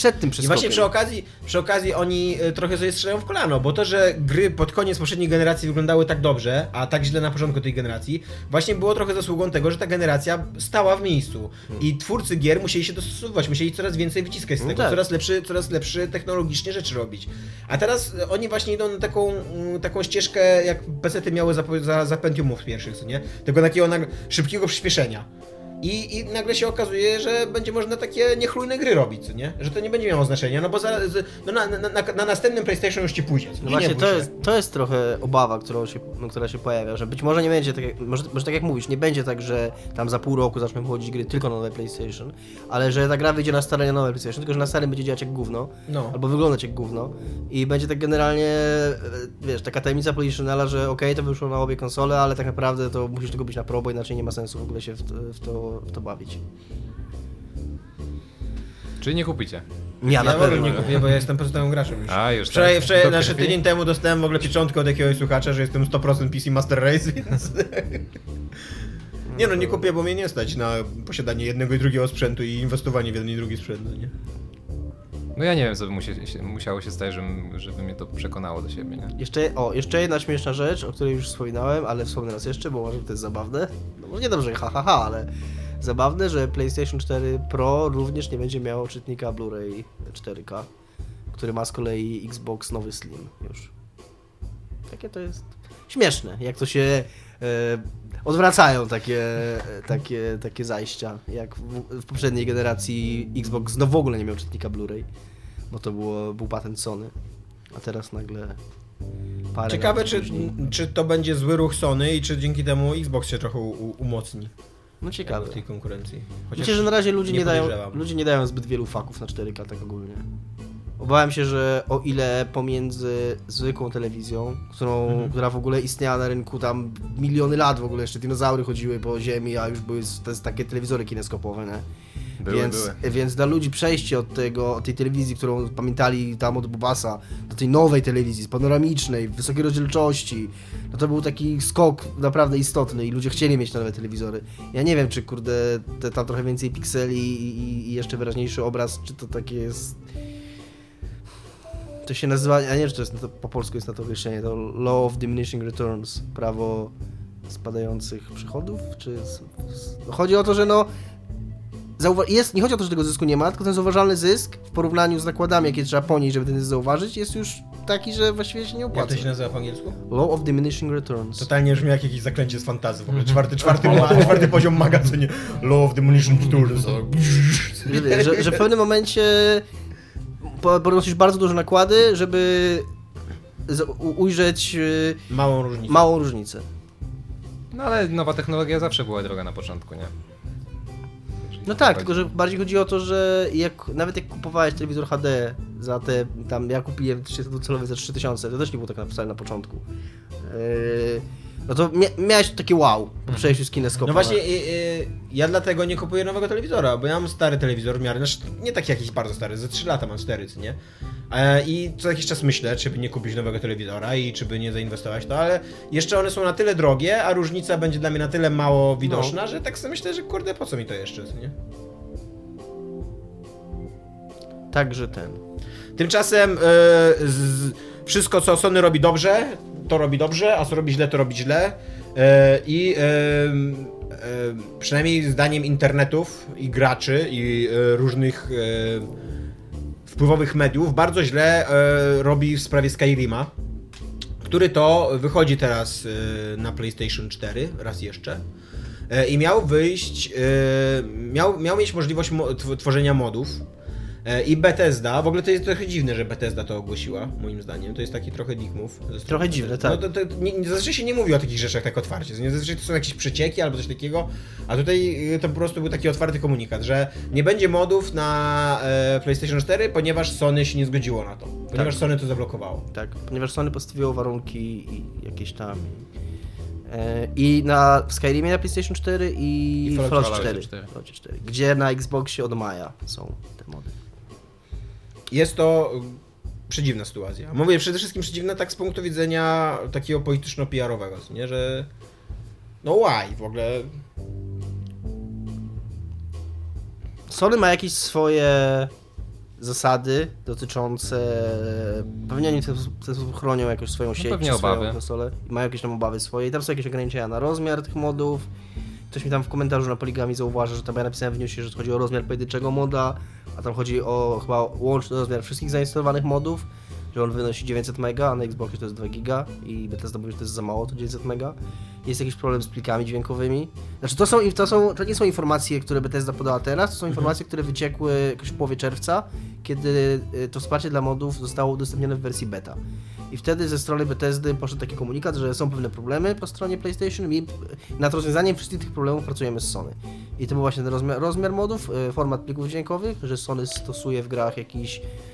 przed tym I przeskokiem. właśnie przy okazji, przy okazji oni e, trochę sobie strzelają w kolano, bo to, że gry pod koniec poprzedniej generacji wyglądały tak dobrze, a tak źle na początku tej generacji, właśnie było trochę zasługą tego, że ta generacja stała w miejscu. I twórcy gier musieli się dostosowywać, musieli coraz więcej wyciskać z No tego, tak. coraz lepszy, coraz lepszy technologicznie rzeczy robić. A teraz e, oni właśnie idą na taką, mm, taką ścieżkę, jak PC-ty miały za, za, za Pentiumów pierwszych, co nie? Tego takiego szybkiego przyspieszenia. I, I nagle się okazuje, że będzie można takie niechlujne gry robić, nie? Że to nie będzie miało znaczenia, no bo za, no na, na, na, na następnym PlayStation już ci pójdzie. No nie? właśnie, Nie to jest, to jest trochę obawa, którą się, no, która się pojawia, że być może nie będzie tak, jak, może, może tak jak mówisz, nie będzie tak, że tam za pół roku zaczną wychodzić gry tylko na nowe PlayStation, ale że ta gra wyjdzie na stare na nowe PlayStation, tylko że na starym będzie działać jak gówno, No. albo wyglądać jak gówno i będzie tak generalnie, e, wiesz, taka tajemnica PlayStationala, że okej, to wyszło na obie konsole, ale tak naprawdę to musisz tylko być na pro, bo inaczej nie ma sensu w ogóle się w w to, w to bawić. Czyli nie kupicie. Ja na Ja ogóle pewno nie kupię, bo ja jestem pozostałym graczem już. A, już Wczoraj, tak. wczoraj znaczy tydzień temu dostałem w ogóle pieczątkę od jakiegoś słuchacza, że jestem 100% PC Master Race, więc... Nie no, nie kupię, bo mnie nie stać na posiadanie jednego i drugiego sprzętu i inwestowanie w jeden i drugi sprzęt, no nie? No ja nie wiem, co by musiało się stać, żeby, żeby mnie to przekonało do siebie, nie? Jeszcze, o, jeszcze jedna śmieszna rzecz, o której już wspominałem, ale wspomnę raz jeszcze, bo uważam, że to jest zabawne. No może nie dobrze, ha, ha, ha, ale zabawne, że PlayStation 4 Pro również nie będzie miało czytnika Blu-ray 4K, który ma z kolei Xbox nowy Slim już. Takie to jest śmieszne, jak to się e, odwracają takie, takie, takie zajścia, jak w, w poprzedniej generacji Xbox no w ogóle nie miał czytnika Blu-ray, bo to było, był patent Sony, a teraz nagle parę Ciekawe, czy, później. czy to będzie zły ruch Sony i czy dzięki temu Xbox się trochę u, umocni No w ciekawe. tej konkurencji. Myślę, że na razie ludzie nie, nie dają, ludzie nie dają zbyt wielu faków na 4K tak ogólnie. Obawiam się, że o ile pomiędzy zwykłą telewizją, którą, Mhm. która w ogóle istniała na rynku tam miliony lat w ogóle, jeszcze dinozaury chodziły po ziemi, a już były jest takie telewizory kineskopowe, nie? Były, więc, były. więc dla ludzi przejście od tego, od tej telewizji, którą pamiętali tam od Bubasa, do tej nowej telewizji, panoramicznej, wysokiej rozdzielczości, no to był taki skok naprawdę istotny i ludzie chcieli mieć nowe telewizory. Ja nie wiem, czy kurde, te, tam trochę więcej pikseli i, i, jeszcze wyraźniejszy obraz, czy to takie jest... To się nazywa, ja nie wiem, czy to jest to, po polsku jest na to określenie, to Law of Diminishing Returns, prawo spadających przychodów, czy... z- z- no Chodzi o to, że no zauwa- jest, nie chodzi o to, że tego zysku nie ma, tylko ten zauważalny zysk w porównaniu z nakładami, jakie trzeba ponieść, żeby ten zysk zauważyć, jest już taki, że właściwie się nie Jak opłaca. to się nazywa po angielsku? Law of Diminishing Returns. Totalnie brzmi jak jakieś zaklęcie z fantazy w ogóle. Czwarty, czwarty, ma, czwarty poziom magazynie. Law of Demolition Returns. Że, że, że w pewnym momencie po- ponosisz bardzo duże nakłady, żeby ujrzeć y, Małą różnicę. małą różnicę. No ale nowa technologia zawsze była droga na początku, nie? No tak, tylko że bardziej chodzi o to, że jak, nawet jak kupowałeś telewizor HD za te, tam ja kupiłem 30-calowy za 3000, to też nie było tak napisane na początku. Yy, no to mia miałeś takie wow po przejściu z kineskopa. No właśnie, y, y, ja dlatego nie kupuję nowego telewizora, bo ja mam stary telewizor w miarę, znaczy nie taki jakiś bardzo stary, ze 3 lata mam 4, co nie? E, I co jakiś czas myślę, czy by nie kupić nowego telewizora i czy by nie zainwestować w to, ale jeszcze one są na tyle drogie, a różnica będzie dla mnie na tyle mało widoczna, że tak sobie myślę, że kurde, po co mi to jeszcze, co nie? Także ten. Tymczasem e, z, wszystko, co Sony robi dobrze, to robi dobrze, a co robi źle, to robi źle. E, I e, e, przynajmniej zdaniem internetów i graczy i różnych wpływowych mediów bardzo źle robi w sprawie Skyrima, który to wychodzi teraz na PlayStation 4 raz jeszcze. I miał wyjść, miał, miał mieć możliwość mo- tw- tworzenia modów. E, I Bethesda, w ogóle to jest trochę dziwne, że Bethesda to ogłosiła, moim zdaniem. To jest taki trochę dick move. Trochę dziwne, tak. No to, to, nie, zazwyczaj się nie mówi o takich rzeczach tak otwarcie. Zazwyczaj to są jakieś przecieki albo coś takiego, a tutaj y, to po prostu był taki otwarty komunikat, że nie będzie modów na e, PlayStation 4, ponieważ Sony się nie zgodziło na to. Ponieważ Sony to zablokowało. Tak, ponieważ Sony postawiło warunki i jakieś tam. E, I na w Skyrimie na PlayStation 4 i, I Falloutie 4, 4. Falloutie 4. Gdzie na Xboxie od maja są te mody. Jest to y, przedziwna sytuacja. Mówię przede wszystkim przedziwna tak z punktu widzenia takiego polityczno-PR-owego, nie, że no why w ogóle Sony ma jakieś swoje zasady dotyczące. Pewnie oni w ten sposób- chronią jakoś swoją sieć, pewnie czy swoją konsolę. I mają jakieś tam obawy swoje. I tam są jakieś ograniczenia na rozmiar tych modów. Ktoś mi tam w komentarzu na poligami zauważy, że tam ja napisałem w newsie, że chodzi o rozmiar pojedynczego moda, a tam chodzi o chyba łączny rozmiar wszystkich zainstalowanych modów. Że on wynosi 900 mega, a na Xboxie to jest 2 giga i Bethesda mówi, że to jest za mało, to 900 mega. Jest jakiś problem z plikami dźwiękowymi. Znaczy to są, to są, to nie są informacje, które Bethesda podała teraz, to są informacje, które wyciekły jakoś w połowie czerwca, kiedy y, to wsparcie dla modów zostało udostępnione w wersji beta. I wtedy ze strony Bethesdy poszedł taki komunikat, że są pewne problemy po stronie PlayStation i nad rozwiązaniem wszystkich tych problemów pracujemy z Sony. I to był właśnie ten rozmiar, rozmiar modów, y, format plików dźwiękowych, że Sony stosuje w grach jakiś y,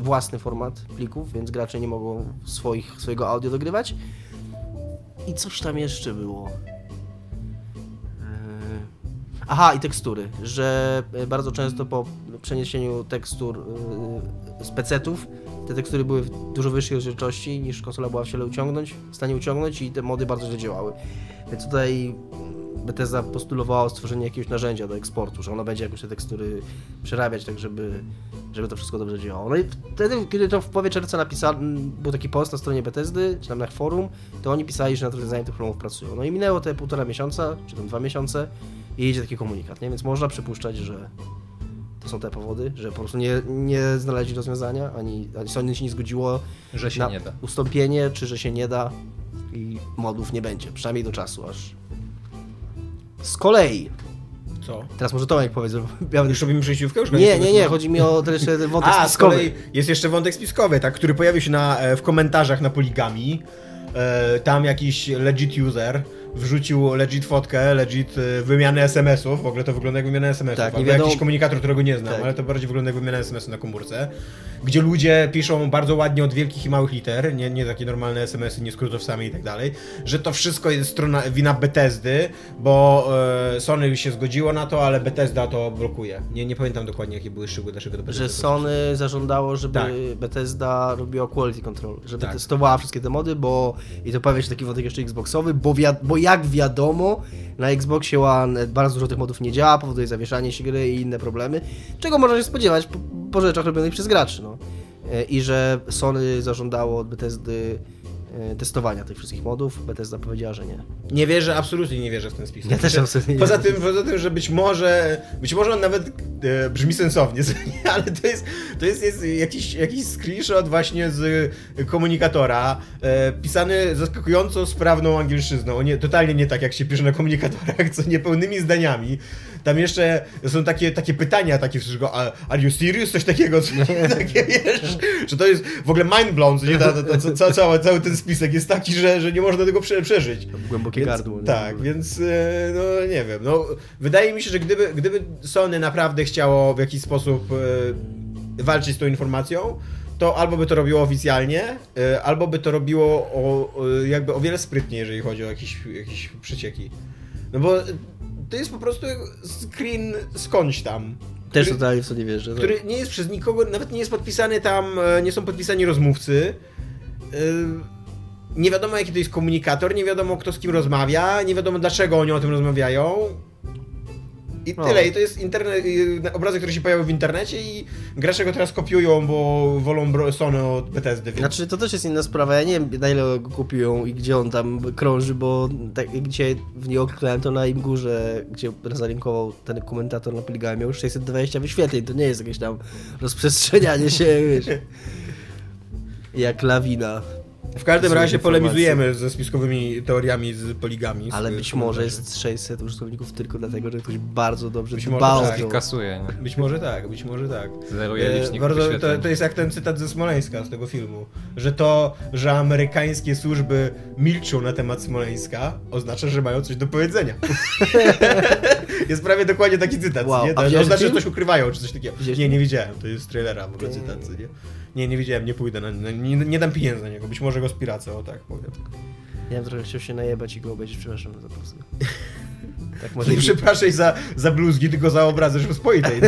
własny format plików, więc gracze nie mogą swoich, swojego audio dogrywać. I coś tam jeszcze było. Yy. Aha, i tekstury, że y, bardzo często po przeniesieniu tekstur z PC-ów te tekstury były w dużo wyższej rozdzielczości niż konsola była w stanie uciągnąć, w stanie uciągnąć i te mody bardzo źle działały. Więc tutaj Bethesda postulowała stworzenie jakiegoś narzędzia do eksportu, że ona będzie jakoś te tekstury przerabiać tak, żeby, żeby to wszystko dobrze działało. No i wtedy, kiedy to w połowie czerwca napisali, był taki post na stronie Bethesdy, czy tam na forum, to oni pisali, że nad rozwiązaniem tych problemów pracują. No i minęło te półtora miesiąca, czy tam dwa miesiące i idzie taki komunikat, nie? Więc można przypuszczać, że to są te powody, że po prostu nie, nie znaleźli rozwiązania, ani, ani Sony się nie zgodziło Że się na nie da. ustąpienie, czy że się nie da i modów nie będzie, przynajmniej do czasu aż. Z kolei, Co? teraz może Tomek powiedz, ja Już robimy przejściówkę? Już Nie, nie, nie, chodzi mi o jeszcze wątek A, z spiskowy. kolei jest jeszcze wątek spiskowy, tak, który pojawił się na, e, w komentarzach na Poligami. E, tam jakiś legit user wrzucił legit fotkę, legit e, wymianę SMS-ów, w ogóle to wygląda jak wymiana SMS-ów, Tak, albo wiadomo- jakiś komunikator, którego nie znam, Tak. ale to bardziej wygląda jak wymiana SMS-u na komórce, gdzie ludzie piszą bardzo ładnie od wielkich i małych liter, nie, nie takie normalne SMS-y, nie skrótowcami i tak dalej, że to wszystko jest strona, wina Bethesdy, bo e, Sony się zgodziło na to, ale Bethesda to blokuje. Nie, nie pamiętam dokładnie jakie były szczegóły, dlaczego to Bethesda Że Sony zażądało, żeby Tak. Bethesda robiła quality control, żeby Tak. testowała wszystkie te mody, bo i to pojawia się taki wątek jeszcze Xboxowy, bo, wi- bo jak wiadomo, na Xboxie One bardzo dużo tych modów nie działa, powoduje zawieszanie się gry i inne problemy, czego można się spodziewać po, po rzeczach robionych przez graczy, no. E, I że Sony zażądało od Bethesdy testowania tych wszystkich modów, Bethesda powiedziała, że nie. Nie wierzę, absolutnie nie wierzę w ten spisek. Ja też absolutnie nie poza wierzę. tym, poza tym, że być może, być może on nawet e, brzmi sensownie, nie? ale to jest, to jest, jest jakiś, jakiś screenshot właśnie z komunikatora, e, pisany zaskakująco sprawną angielszyzną, nie, totalnie nie tak jak się pisze na komunikatorach, co niepełnymi zdaniami. Tam jeszcze są takie, takie pytania, takie wszystko, are you serious? Coś takiego, co, takie wiesz, że to jest w ogóle mind blown, nie? Ta, ta, ta, ca, cały, cały ten spisek jest taki, że, że nie można tego prze, przeżyć. Głębokie Więc, gardło. nie? Tak, więc e, no nie wiem. No, wydaje mi się, że gdyby, gdyby Sony naprawdę chciało w jakiś sposób e, walczyć z tą informacją, to albo by to robiło oficjalnie, e, albo by to robiło o, jakby o wiele sprytniej, jeżeli chodzi o jakieś, jakieś przecieki. No bo to jest po prostu screen skądś tam. Też który- totalnie w to nie wierzę. który nie jest przez nikogo, nawet nie jest podpisany tam, nie są podpisani rozmówcy. Nie wiadomo jaki to jest komunikator, nie wiadomo kto z kim rozmawia, nie wiadomo dlaczego oni o tym rozmawiają. I No. tyle, i to jest internet, obrazy, które się pojawiły w internecie i gracze go teraz kopiują, bo wolą Sony od Bethesdy, więc... Znaczy, to też jest inna sprawa. Ja nie wiem, na ile go kupią i gdzie on tam krąży, bo tak, jak dzisiaj w New York to na im górze, gdzie zalinkował ten komentator na Polygamie, miał już 620 wyświetleń. To nie jest jakieś tam rozprzestrzenianie się, wiesz. Jak lawina. W każdym razie informacji. polemizujemy ze spiskowymi teoriami z poligami. z- Ale z być może jest 600 użytkowników tylko dlatego, że ktoś bardzo dobrze Być może tak. Kasuje, nie? Być może tak, być może tak. Zeruje E, licznik bardzo, to, to jest jak ten cytat ze Smoleńska, z tego filmu, że to, że amerykańskie służby milczą na temat Smoleńska, oznacza, że mają coś do powiedzenia. jest prawie dokładnie taki cytat, Wow, nie? a To oznacza, że film? coś ukrywają, czy coś takiego. Nie, nie widziałem, to jest z trailera w ogóle cytat, co nie? Nie, nie widziałem, nie pójdę, na, na, nie, nie dam pieniędzy na niego, być może go spiracę, o tak powiem. Ja bym trochę chciał się najebać i go obejrzeć, przepraszam za prostu. Tak może, Nie przepraszaj za, za bluzgi, tylko za obrazy Rzeczpospolitej.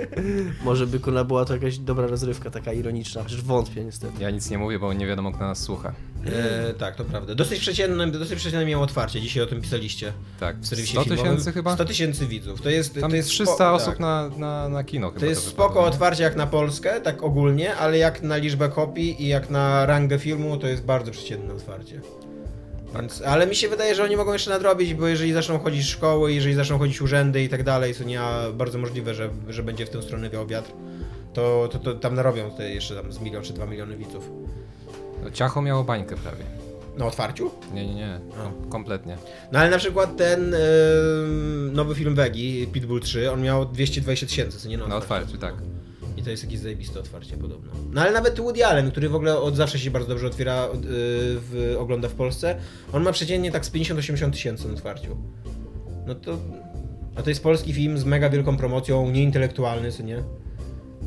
może by Kuna była to jakaś dobra rozrywka, taka ironiczna, chociaż wątpię niestety. Ja nic nie mówię, bo nie wiadomo kto nas słucha. E, tak, to prawda. Dosyć przeciętne, dosyć przeciętne miało otwarcie, dzisiaj o tym pisaliście. Tak, W serwisie 100 filmowym. tysięcy chyba? 100 tysięcy widzów. To jest, Tam to jest 300 spo- osób tak. na, na, na kino chyba. To jest wypadło, spoko otwarcie jak na Polskę, tak ogólnie, ale jak na liczbę kopii i jak na rangę filmu, to jest bardzo przeciętne otwarcie. Więc, ale mi się wydaje, że oni mogą jeszcze nadrobić, bo jeżeli zaczną chodzić szkoły, jeżeli zaczną chodzić urzędy i tak dalej, to nie bardzo możliwe, że, że będzie w tę stronę wiał wiatr. to, to, to tam narobią te jeszcze tam z milion czy dwa miliony widzów. No, Ciacho miało bańkę prawie. Na otwarciu? Nie, nie, nie. Kom- kompletnie. No ale na przykład ten ym, nowy film Wegi, Pitbull 3, on miał 220 tysięcy, co nie na Na otwarciu. otwarciu, tak. I to jest jakieś zajebiste otwarcie podobno. No ale nawet Woody Allen, który w ogóle od zawsze się bardzo dobrze otwiera, yy, w, ogląda w Polsce, on ma przeciętnie tak z 50-80 tysięcy na otwarciu. No to... A to jest polski film z mega wielką promocją, nieintelektualny, co nie?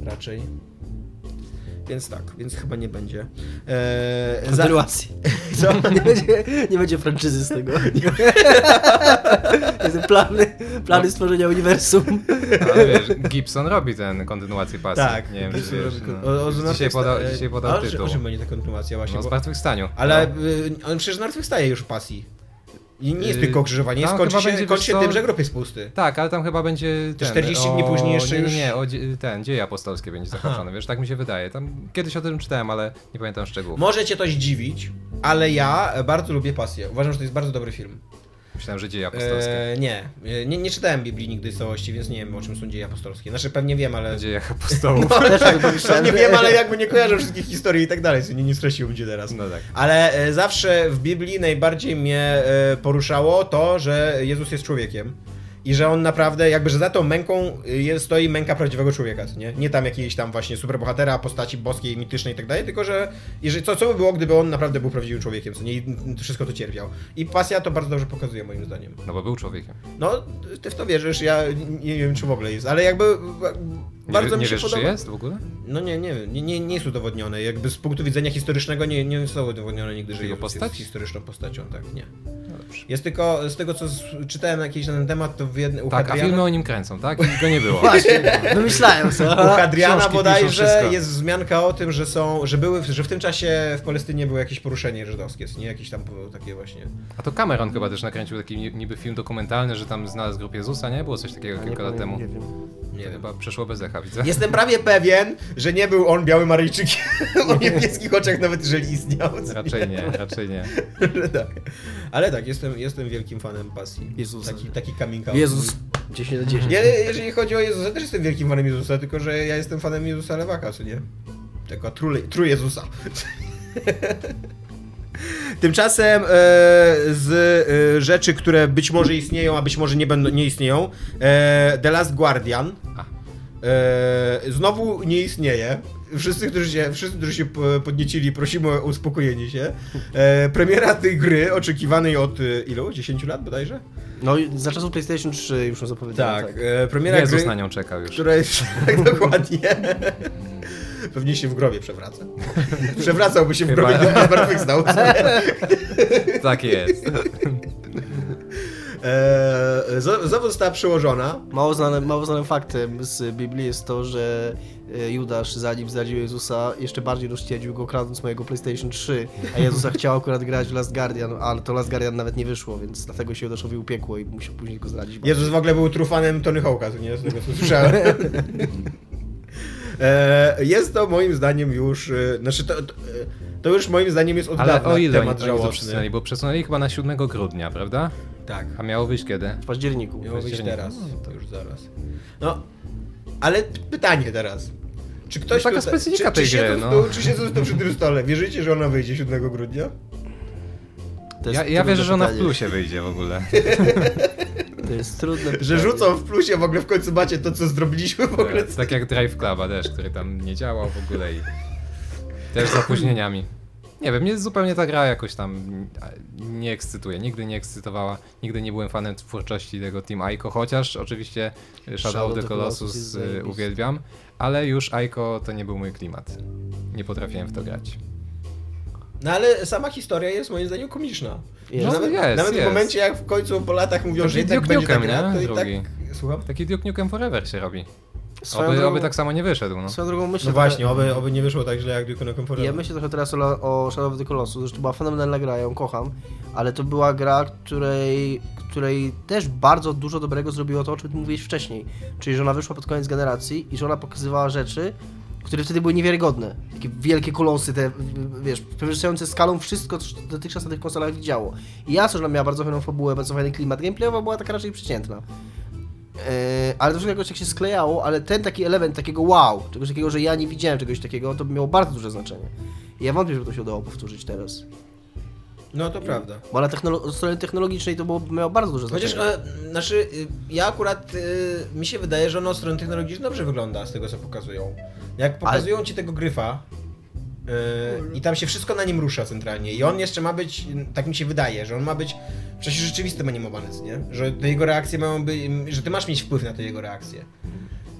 Raczej. Więc tak, więc chyba nie będzie. Eee, za- Kontynuacji. Co? Nie będzie, nie będzie franczyzy z tego. Plany, plany stworzenia uniwersum. Ale wiesz, Gibson robi ten kontynuację pasji. Tak, nie wiem, czy wiesz, no. o- o dzisiaj, podał, dzisiaj podał o tytuł. O czym będzie ta kontynuacja właśnie? No, bo- zmartwychwstaniu. Ale No. y, on przecież zmartwychwstaje już w pasji. I nie jest tylko okrzyżowanie, jest, tam kończy się, będzie, kończy się co- tym, że grób jest pusty. Tak, ale tam chyba będzie ten, 40 dni o- później jeszcze nie, już- Nie, o, ten, dzieje apostolskie będzie zakończone, wiesz, tak mi się wydaje. Tam kiedyś o tym czytałem, ale nie pamiętam szczegółów. Może cię to zdziwić, ale ja bardzo lubię pasję. Uważam, że to jest bardzo dobry film. Myślałem, że dzieje apostolskie. E, nie, E, nie, nie czytałem Biblii nigdy w całości, więc nie wiem o czym są dzieje apostolskie. Znaczy pewnie wiem, ale... O dziejach apostołów. No, Też tak no, pomyślałem. nie wiem, ale jakby nie kojarzę wszystkich historii i tak dalej, nie, nie streściłbym cię teraz. No tak. Ale e, zawsze w Biblii najbardziej mnie e, poruszało to, że Jezus jest człowiekiem. I że on naprawdę, jakby, że za tą męką y, jest, stoi męka prawdziwego człowieka, nie? Nie tam jakiejś tam właśnie superbohatera, postaci boskiej, mitycznej i tak dalej, tylko że jeżeli, co, co by było, gdyby on naprawdę był prawdziwym człowiekiem, co nie? I wszystko to cierpiał. I pasja to bardzo dobrze pokazuje, moim zdaniem. No bo był człowiekiem. No, ty w to wierzysz, ja nie wiem, czy w ogóle jest, ale jakby Nie, bardzo wie- mi nie się wiesz, podoba. czy jest w ogóle? No nie, nie, nie, nie, nie jest udowodnione. Jakby z punktu widzenia historycznego nie, nie są udowodnione nigdy, że Jego Jezus postać? jest historyczną postacią, tak, nie. No dobrze. Jest tylko, z tego co czytałem jakiś na ten temat, to w jednym, u Tak, a Hadriana, filmy o nim kręcą, tak? I go nie było. Właśnie, wymyślałem u co. Hadriana książki bodajże jest wzmianka o tym, że są, że były, że w tym czasie w Palestynie było jakieś poruszenie żydowskie, nie jakieś tam takie właśnie. A to Cameron chyba też nakręcił taki ni- niby film dokumentalny, że tam znalazł grób Jezusa, nie? Było coś takiego Nie kilka lat temu. Nie wiem. Nie. Chyba przeszło bez echa, widzę. Jestem prawie pewien, że nie był on białym Aryjczykiem o niebieskich oczach, nawet jeżeli istniał. Raczej nie, raczej nie. Tak. Ale tak, jestem, jestem wielkim fanem pasji. Jezusa. Taki, taki coming out. Jezus. 10 na 10. Nie, jeżeli chodzi o Jezusa, też jestem wielkim fanem Jezusa, tylko że ja jestem fanem Jezusa Lewaka, co nie? Tego tru, tru Jezusa. Tymczasem e, z e, rzeczy, które być może istnieją, a być może nie, będą, nie istnieją, e, The Last Guardian e, znowu nie istnieje. Wszyscy, którzy się, wszyscy, którzy się po- podniecili, prosimy o uspokojenie się. E, premiera tej gry, oczekiwanej od e, ilu? 10 lat bodajże? No i za czasów PlayStation 3 już ją zapowiedziałem. Tak, e, premiera Jezus gry, na nią czekał już. która jest tak dokładnie. Pewnie się w grobie przewraca. Przewracałby się w grobie, gdyby zmartwychwstał. Tak jest. Eee, znowu została przełożona. Mało znanym, mało znanym faktem z Biblii jest to, że e, Judasz, zanim zdradził Jezusa, jeszcze bardziej rozściedził go kradąc mojego PlayStation 3, a Jezusa chciał akurat grać w Last Guardian, ale to Last Guardian nawet nie wyszło, więc dlatego się Judaszowi upiekło i musiał później go zdradzić. Jezus w ogóle był trufanem Tony Hawk'a, to nie z tego co słyszałem. Eee, jest to moim zdaniem już, e, znaczy to, to, to już moim zdaniem jest od Ale dawna o ile oni, temat oni żałosny. przesunęli? Bo przesunęli chyba na 7 grudnia, prawda? Tak. A miało wyjść kiedy? W październiku. Miało wyjść teraz, to już zaraz. No, ale pytanie teraz. Czy ktoś To taka tutaj- specyfika czy, tej czy gry, w no. tu- Czy siedzą tu przy tym stole? Wierzycie, że ona wyjdzie 7 grudnia? Ja, ja wierzę, że ona w plusie wyjdzie w ogóle. To jest trudne Że rzucą w plusie, w ogóle w końcu macie to, co zrobiliśmy w ogóle. Tak jak Drive Cluba też, który tam nie działał w ogóle i też z opóźnieniami. Nie wiem, mnie zupełnie ta gra jakoś tam nie ekscytuje. Nigdy nie ekscytowała. Nigdy nie byłem fanem twórczości tego Team Aiko, chociaż oczywiście Shadow of the Colossus y, uwielbiam, ale już Aiko to nie był mój klimat. Nie potrafiłem w to grać. No ale sama historia jest moim zdaniem komiczna. Jest. No, nawet, jest, nawet w jest. momencie, jak w końcu po latach mówią, Taki że jednak będzie ta Nukem, gra, nie? to i Drugi. tak... Słucham? Taki Duke Nukem Forever się robi. Swoją Oby, drogą, oby tak samo nie wyszedł. No. Swoją drogą myślę, No właśnie, oby, oby nie wyszło tak źle jak Duke Nukem Forever. Ja myślę trochę teraz o, o Shadow of the Colossus, zresztą była fenomenalna gra, ja ją kocham, ale to była gra, której, której też bardzo dużo dobrego zrobiło to, o czym mówiłeś wcześniej. Czyli, że ona wyszła pod koniec generacji i że ona pokazywała rzeczy, które wtedy były niewiarygodne. Takie wielkie kolosy, te, wiesz, przewyższające skalą wszystko, co dotychczas na tych konsolach widziało. I ja, że miała bardzo fajną fabułę, bardzo fajny klimat, gameplayowa była taka raczej przeciętna. e, ale to wszystko jakoś tak się sklejało, ale ten taki element takiego wow, czegoś takiego, że ja nie widziałem czegoś takiego, to miało bardzo duże znaczenie. I ja wątpię, żeby to się udało powtórzyć teraz. No to prawda. Bo na technolo- od strony technologicznej to było, miało bardzo duże znaczenie. Chociaż, e, znaczy, y, ja akurat, y, mi się wydaje, że ono od strony technologicznej dobrze wygląda z tego, co pokazują. Jak pokazują ci tego gryfa y, i tam się wszystko na nim rusza centralnie i on jeszcze ma być, tak mi się wydaje, że on ma być w czasie rzeczywistym animowany, nie? Że te jego reakcje mają być, że ty masz mieć wpływ na te jego reakcje.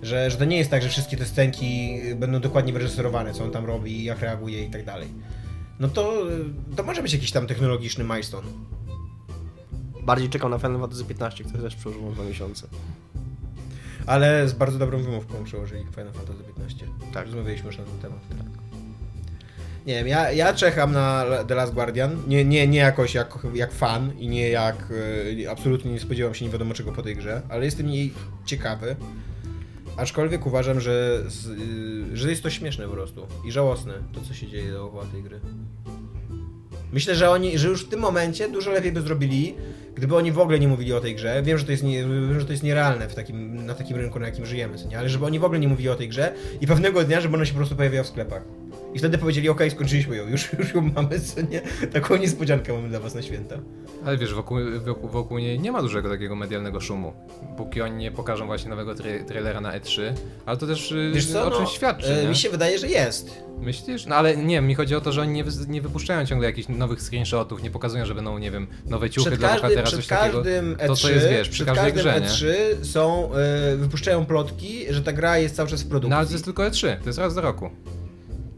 Że, że to nie jest tak, że wszystkie te scenki będą dokładnie wyreżyserowane, co on tam robi, jak reaguje i tak dalej. No to, to może być jakiś tam technologiczny milestone. Bardziej czekam na Final Fantasy XV, który też przełożyło dwa miesiące. Ale z bardzo dobrą wymówką przełożyli Final Fantasy XV. Tak. Rozmawialiśmy już na ten temat. Nie wiem, ja, ja czekam na The Last Guardian. Nie, nie, nie jakoś jak, jak fan i nie jak. e, absolutnie nie spodziewam się nie wiadomo czego po tej grze, ale jestem jej ciekawy. Aczkolwiek uważam, że, z, y, że jest to śmieszne po prostu i żałosne to, co się dzieje dookoła tej gry. Myślę, że oni, że już w tym momencie dużo lepiej by zrobili, gdyby oni w ogóle nie mówili o tej grze. Wiem, że to jest, nie, wiem, że to jest nierealne w takim, na takim rynku, na jakim żyjemy, nie? ale żeby oni w ogóle nie mówili o tej grze i pewnego dnia, żeby ona się po prostu pojawiała w sklepach. I wtedy powiedzieli, okej, skończyliśmy ją, już, już ją mamy, co nie? Taką niespodziankę mamy dla was na święta. Ale wiesz, wokół, wokół, wokół niej nie ma dużego takiego medialnego szumu. Póki oni nie pokażą właśnie nowego tra- trailera na E3, ale to też y, Wiesz co, o czymś no, świadczy. e, nie? mi się wydaje, że jest. Myślisz? No ale nie, mi chodzi o to, że oni nie, nie wypuszczają ciągle jakichś nowych screenshotów, nie pokazują, że będą, nie wiem, nowe ciuchy Przed dla każdym, bohatera, przed coś takiego. każdym E3, To, co jest, wiesz, przy każdej grze, E3 są, e, wypuszczają plotki, że ta gra jest cały czas w produkcji. No ale to jest tylko E3, to jest raz do roku.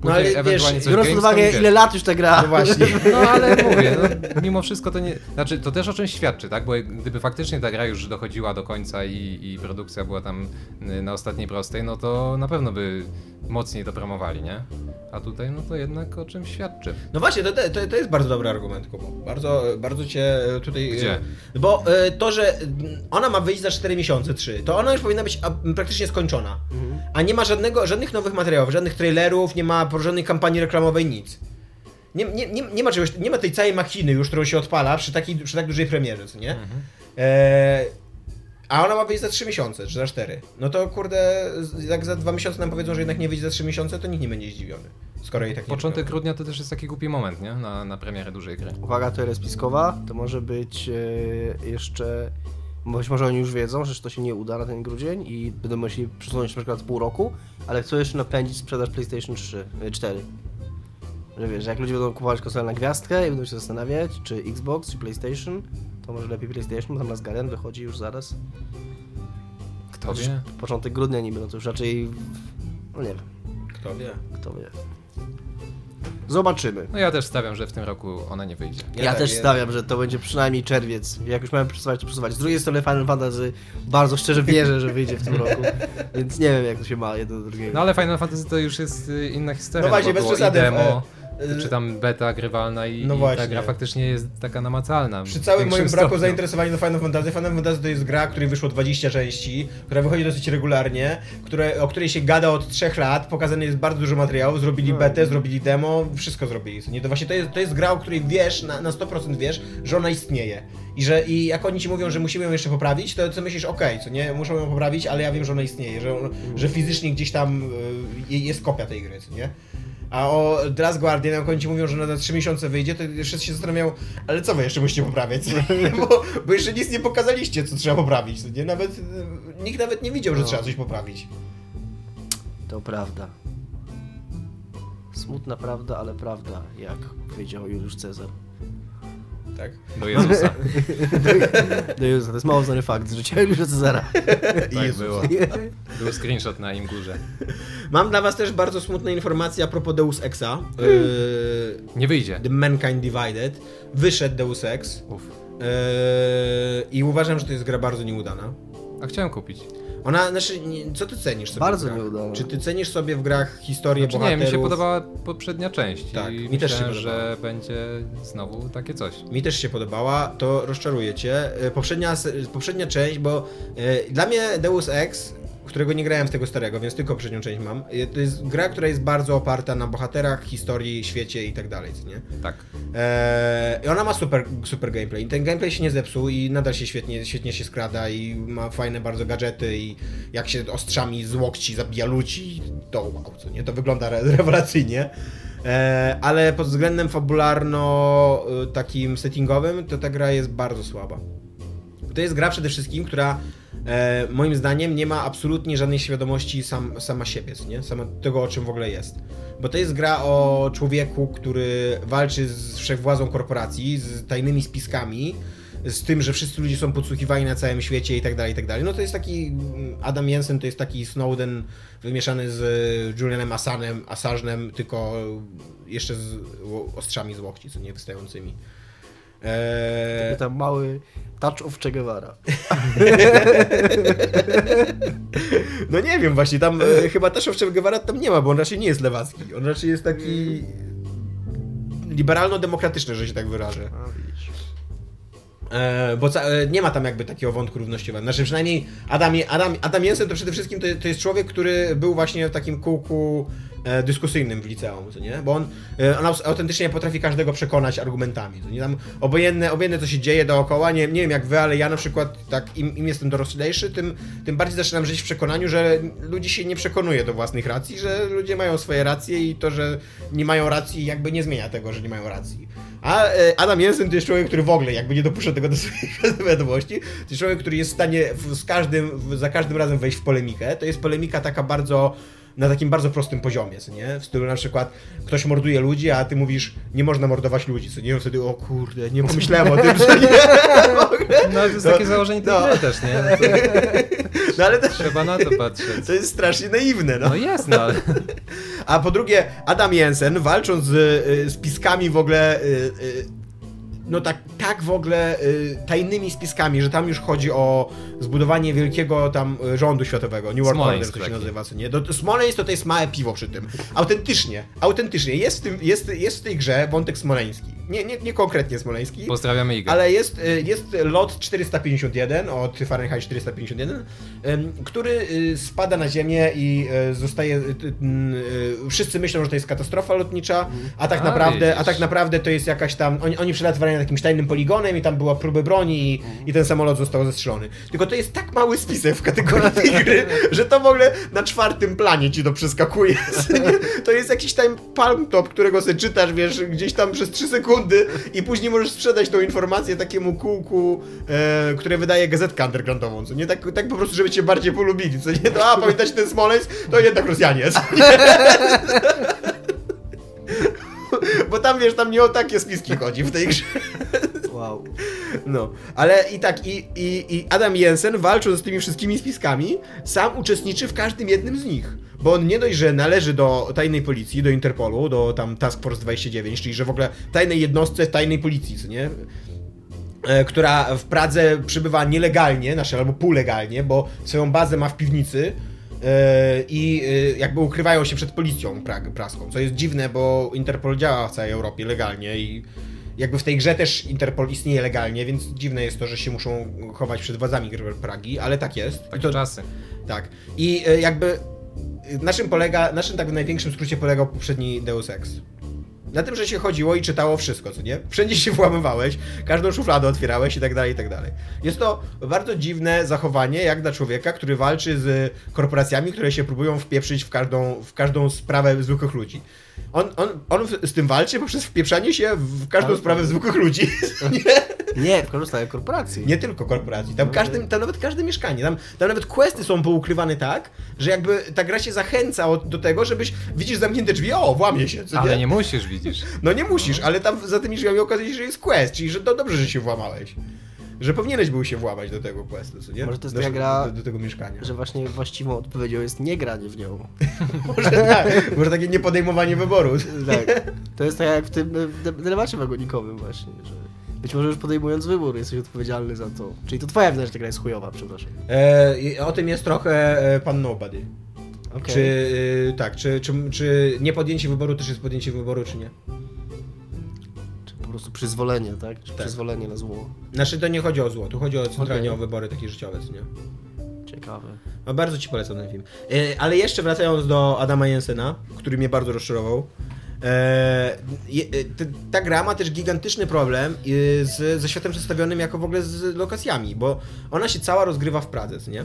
No, ale ewentualnie wiesz, Biorąc pod uwagę, ile lat już ta gra. No właśnie. No ale mówię, no, mimo wszystko to nie. Znaczy, to też o czymś świadczy, tak? Bo gdyby faktycznie ta gra już dochodziła do końca i, i produkcja była tam y, na ostatniej prostej, no to na pewno by mocniej to promowali, nie? A tutaj, no to jednak o czymś świadczy. No właśnie, to, to, to jest bardzo dobry argument, Kubo. Bardzo, bardzo cię tutaj... Gdzie? Bo e, to, że mm, ona ma wyjść za 4 miesiące, 3, to ona już powinna być praktycznie skończona. A nie ma żadnego, żadnych nowych materiałów, żadnych trailerów, nie ma żadnej kampanii reklamowej, nic. Nie, nie, nie, nie, ma czegoś, nie ma tej całej machiny już, którą się odpala przy, takiej, przy tak dużej premierze, co nie? E, a ona ma wyjść za 3 miesiące, czy za 4. No to kurde, jak za 2 miesiące nam powiedzą, że jednak nie wyjdzie za 3 miesiące, to nikt nie będzie zdziwiony. Skoro jej tak nie Początek robią. grudnia to też jest taki głupi moment, nie? Na, na premierę dużej gry. Uwaga, to jest spiskowa, to może być e, jeszcze... Być może oni już wiedzą, że to się nie uda na ten grudzień i będą musieli przesunąć na przykład pół roku, ale chcą jeszcze napędzić sprzedaż PlayStation 3, e, 4. Że wiesz, że jak ludzie będą kupować konsolę na gwiazdkę i będą się zastanawiać, czy Xbox, czy PlayStation, to może lepiej PlayStation, bo tam Last Guardian wychodzi już zaraz. Kto Chociaż wie? Początek grudnia niby, no to już raczej... No nie wiem, Kto wie? kto wie. Zobaczymy. No ja też stawiam, że w tym roku ona nie wyjdzie. Ja, Ja tak, też ja- stawiam, że to będzie przynajmniej czerwiec. Jak już mamy przesuwać, to przesuwać. Z drugiej strony Final Fantasy bardzo szczerze wierzę, że wyjdzie w tym roku. Więc nie wiem, jak to się ma jedno do drugiego. No ale Final Fantasy to już jest y, inna historia. No właśnie, bo bez było przesady, demo, czy tam beta grywalna i, No i ta gra faktycznie jest taka namacalna. Przy całym moim braku stopniu. zainteresowania do Final Fantasy, Final Fantasy to jest gra, której wyszło 20 części, która wychodzi dosyć regularnie, które, o której się gada od 3 lat, pokazane jest bardzo dużo materiału, zrobili No. betę, zrobili demo, wszystko zrobili. Nie, to właśnie to jest, to jest gra, o której wiesz, na, na 100% wiesz, że ona istnieje. I że i jak oni ci mówią, że musimy ją jeszcze poprawić, to co myślisz, okej, co nie, muszą ją poprawić, ale ja wiem, że ona istnieje, że, że fizycznie gdzieś tam y, jest kopia tej gry, co nie? A o The Last Guardian, jak oni ci mówią, że na za 3 miesiące wyjdzie, to jeszcze się zastanawiał, ale co wy jeszcze musicie poprawiać? bo, bo jeszcze nic nie pokazaliście, co trzeba poprawić. co Nie? Nawet, y, nikt nawet nie widział, że No. trzeba coś poprawić. To prawda. Smutna prawda, ale prawda, jak powiedział Juliusz Cezar. Tak? Do Jezusa. No Jezus, to jest mało znany fakt z życia Juliusza Cezara. tak Jezus. było. Był screenshot na im górze. Mam dla was też bardzo smutne informacje a propos Deus Exa. Y, Nie wyjdzie. The Mankind Divided. Wyszedł Deus Ex. Uf. y, I uważam, że to jest gra bardzo nieudana. A chciałem kupić. Ona, znaczy, nie, co ty cenisz sobie Bardzo nieudana. Czy ty cenisz sobie w grach historię Znaczy, nie, bohaterów? mi się podobała poprzednia część. Tak, i mi też się podobała. że będzie znowu takie coś. Mi też się podobała, to rozczaruje cię. E, Poprzednia, poprzednia część, bo e, dla mnie Deus Ex którego nie grałem z tego starego, więc tylko przednią część mam. To jest gra, która jest bardzo oparta na bohaterach, historii, świecie i tak dalej, nie? Tak. Eee, I ona ma super, super gameplay. I ten gameplay się nie zepsuł i nadal się świetnie, świetnie się skrada i ma fajne bardzo gadżety i jak się ostrzami z łokci zabija ludzi, to wow, co nie? To wygląda re rewelacyjnie. Eee, ale pod względem fabularno y, takim settingowym, to ta gra jest bardzo słaba. To jest gra przede wszystkim, która e, moim zdaniem nie ma absolutnie żadnej świadomości sam, sama siebie, nie? Sama tego, o czym w ogóle jest. Bo to jest gra o człowieku, który walczy z wszechwładzą korporacji, z tajnymi spiskami, z tym, że wszyscy ludzie są podsłuchiwani na całym świecie i tak dalej, i tak dalej. No to jest taki, mm, Adam Jensen to jest taki Snowden wymieszany z Julianem Assanem, Assange'em, tylko jeszcze z ostrzami z łokci, co nie wystającymi. Eee, Tam mały touch of Che Guevara. No nie wiem, właśnie tam e, chyba też Che Guevara tam nie ma, bo on raczej nie jest lewacki. On raczej jest taki liberalno-demokratyczny, że się tak wyrażę. E, bo e, nie ma tam jakby takiego wątku równościowego. Znaczy przynajmniej Adam, Adam, Adam Jensen to przede wszystkim to, to jest człowiek, który był właśnie w takim kółku dyskusyjnym w liceum, co nie? Bo on, e, on autentycznie potrafi każdego przekonać argumentami. To nie tam obojętne, obojętne co się dzieje dookoła, nie, nie wiem jak wy, ale ja na przykład tak im, im jestem doroślejszy, tym, tym bardziej zaczynam żyć w przekonaniu, że ludzi się nie przekonuje do własnych racji, że ludzie mają swoje racje i to, że nie mają racji jakby nie zmienia tego, że nie mają racji. A e, Adam Jensen to jest człowiek, który w ogóle jakby nie dopuszcza tego do swojej świadomości. To jest człowiek, który jest w stanie z każdym, za każdym razem wejść w polemikę. To jest polemika taka bardzo na takim bardzo prostym poziomie, co nie? W stylu na przykład ktoś morduje ludzi, a ty mówisz, nie można mordować ludzi, co nie? Wtedy, o kurde, nie pomyślałem o tym, co nie? No to jest No, takie założenie tej no. też, nie? No to No ale to, trzeba na to patrzeć. to jest strasznie naiwne, no. No jest, no ale A po drugie, Adam Jensen, walcząc z, y, z piskami w ogóle, y, y, no tak, tak w ogóle y, tajnymi spiskami, że tam już chodzi o zbudowanie wielkiego tam y, rządu światowego, New World Order to się nazywa, co nie? Do, Smoleńsk to, to jest małe piwo przy tym. Autentycznie, autentycznie, jest w, tym, jest, jest w tej grze wątek smoleński. Nie, nie, nie konkretnie smoleński, pozdrawiamy Igor. ale jest, y, jest lot 451 od Fahrenheit 451, ym, który y, spada na ziemię i y, zostaje. Wszyscy myślą, że to jest katastrofa lotnicza, a tak A, naprawdę, a tak naprawdę to jest jakaś tam. Oni, oni przelatywali jakimś tajnym poligonem i tam była próby broni i, i ten samolot został zestrzelony. Tylko to jest tak mały spisek w kategorii tej gry, że to w ogóle na czwartym planie ci to przeskakuje. To jest jakiś tam palm top, którego sobie czytasz, wiesz, gdzieś tam przez 3 sekundy i później możesz sprzedać tą informację takiemu kółku, e, które wydaje gazetkę undergroundową, co nie? Tak, tak po prostu, żeby cię bardziej polubili, co nie? To, a pamiętacie ten Smoleńsk? To jednak Rosjanie, co nie? Bo tam, wiesz, tam nie o takie spiski chodzi w tej grze. Wow. No, ale i tak, i, i, i Adam Jensen walcząc z tymi wszystkimi spiskami, sam uczestniczy w każdym jednym z nich. Bo on nie dość, że należy do tajnej policji, do Interpolu, do tam Task Force 29, czyli że w ogóle tajnej jednostce tajnej policji, nie? E, która w Pradze przybywa nielegalnie, znaczy albo półlegalnie, bo swoją bazę ma w piwnicy e, i e, jakby ukrywają się przed policją praską, co jest dziwne, bo Interpol działa w całej Europie legalnie i jakby w tej grze też Interpol istnieje legalnie, więc dziwne jest to, że się muszą chować przed władzami Pragi, ale tak jest. Takie to, czasy. tak. I e, jakby e, na czym polega, na czym tak w największym skrócie polegał poprzedni Deus Ex? Na tym, że się chodziło i czytało wszystko, co nie? Wszędzie się włamywałeś, każdą szufladę otwierałeś i tak dalej, i tak dalej. Jest to bardzo dziwne zachowanie, jak dla człowieka, który walczy z korporacjami, które się próbują wpieprzyć w każdą, w każdą sprawę zwykłych ludzi. On, on, on z tym walczy poprzez wpieprzanie się w każdą Ale- sprawę zwykłych ludzi. nie? Nie, w razie korporacji. Nie tylko korporacji. Tam, każdy, tam nawet każde mieszkanie. Tam, tam nawet questy są poukrywane tak, że jakby ta gra się zachęca od, do tego, żebyś widzisz zamknięte drzwi, o, włamie się. Co Ale nie musisz, widzisz. No nie musisz, ale tam za tymi drzwiami okazuje się, że jest quest, czyli że to dobrze, że się włamałeś. Że powinieneś był się włamać do tego questu, co nie? Może to jest do, gra- do, do tego mieszkania. Że właśnie właściwą odpowiedzią jest nie granie w nią. Może tak, może takie niepodejmowanie wyboru. Tak. To jest tak jak w tym w dylemacie wagonikowym właśnie, że być może już podejmując wybór jesteś odpowiedzialny za to. Czyli to twoja wina, że ta gra jest chujowa, przepraszam. E, o tym jest trochę e, pan Nobody. Okej. Czy, e, tak, czy, czy, czy nie podjęcie wyboru też jest podjęcie wyboru, czy nie? Czy po prostu przyzwolenie, tak? Czy przyzwolenie na zło. Znaczy to nie chodzi o zło, tu chodzi o centralnie Okej. o wybory takie życiowe, nie? Ciekawe. No, bardzo ci polecam ten film. E, ale jeszcze wracając do Adama Jensena, który mnie bardzo rozczarował. E, e, ta gra ma też gigantyczny problem e, z, ze światem przedstawionym jako w ogóle z lokacjami, bo ona się cała rozgrywa w Pradze, nie?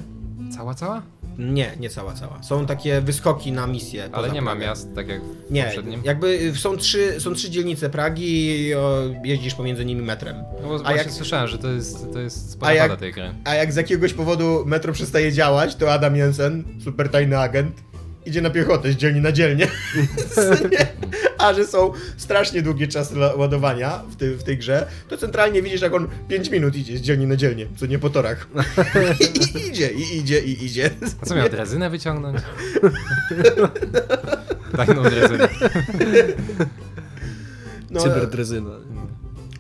Cała, cała? Nie, nie cała, cała. Są takie wyskoki na misje. Ale nie ma Pragą. miast, tak jak w Nie, poprzednim. jakby są trzy, są trzy dzielnice Pragi i o, jeździsz pomiędzy nimi metrem. No bo A jak- słyszałem, że to jest, to jest spora jak- tej gry. A jak z jakiegoś powodu metro przestaje działać, to Adam Jensen, super tajny agent, idzie na piechotę z dzielni na dzielnię. A że są strasznie długie czasy ładowania w, tej- w tej grze, to centralnie widzisz, jak on 5 minut idzie z dzielni na dzielnię, co nie po torach. I, I idzie, i idzie, i idzie. A co miał drezynę wyciągnąć? Tajną drezynę. No, Cyberdrezyna.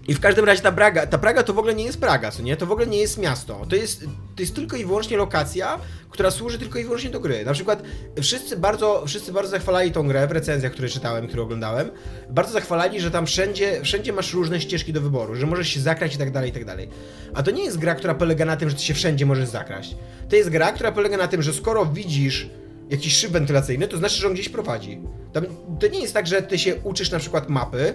I w każdym razie ta Praga, ta Praga to w ogóle nie jest Praga, co nie? To w ogóle nie jest miasto. To jest, to jest tylko i wyłącznie lokacja, która służy tylko i wyłącznie do gry. Na przykład wszyscy bardzo, wszyscy bardzo zachwalali tą grę w recenzjach, które czytałem, które oglądałem. Bardzo zachwalali, że tam wszędzie, wszędzie masz różne ścieżki do wyboru, że możesz się zakraść i tak dalej, i tak dalej. A to nie jest gra, która polega na tym, że ty się wszędzie możesz zakraść. To jest gra, która polega na tym, że skoro widzisz jakiś szyb wentylacyjny, to znaczy, że on gdzieś prowadzi. Tam, to nie jest tak, że ty się uczysz na przykład mapy,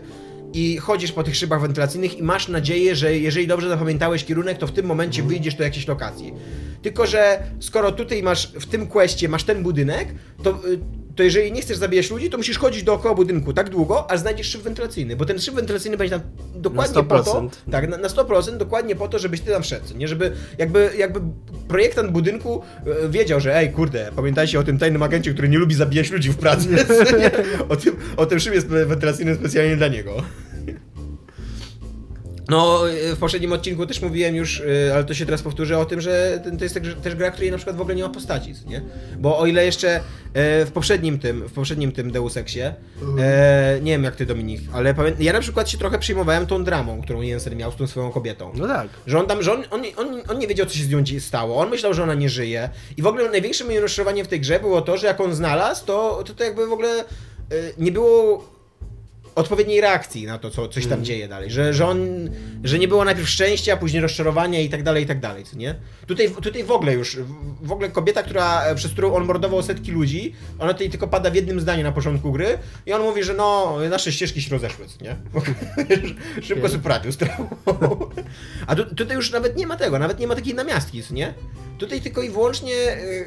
i chodzisz po tych szybach wentylacyjnych i masz nadzieję, że jeżeli dobrze zapamiętałeś kierunek, to w tym momencie wyjdziesz do jakiejś lokacji. Tylko, że skoro tutaj masz, w tym questie masz ten budynek, to, y, to jeżeli nie chcesz zabijać ludzi, to musisz chodzić dookoła budynku tak długo, aż znajdziesz szyb wentylacyjny, bo ten szyb wentylacyjny będzie tam dokładnie po to, 100%. tak, na, na 100% dokładnie po to, żebyś ty tam wszedł, nie? Żeby jakby, jakby projektant budynku e, wiedział, że ej, kurde, pamiętajcie o tym tajnym agencie, który nie lubi zabijać ludzi w pracy, o tym, o tym szybie wentylacyjnym specjalnie dla niego. No, e, w poprzednim odcinku też mówiłem już, e, ale to się teraz powtórzę o tym, że to jest też- gra, której na przykład w ogóle nie ma postaci, nie? Bo o ile jeszcze e, w poprzednim tym, w poprzednim tym Deus Exie, nie wiem jak ty Dominik, ale pamię- ja na przykład się trochę przejmowałem tą dramą, którą Jensen miał z tą swoją kobietą. No tak. Że on tam, że on, on, on, on nie wiedział, co się z nią stało. On myślał, że ona nie żyje. I w ogóle największym moim rozczarowaniem w tej grze było to, że jak on znalazł, to, to, to jakby w ogóle nie było odpowiedniej reakcji na to, co coś tam dzieje dalej. Że, że on, że nie było najpierw szczęścia, później rozczarowania i tak dalej, i tak dalej, co nie? Tutaj, tutaj w ogóle już, w- ogóle kobieta, która, przez którą on mordował setki ludzi, ona tutaj tylko pada w jednym zdaniu na początku gry i on mówi, że no, nasze ścieżki się rozeszły, co nie? Szybko sobie poradził z. A tu, tutaj już nawet nie ma tego, nawet nie ma takiej namiastki, co nie? Tutaj tylko i wyłącznie y,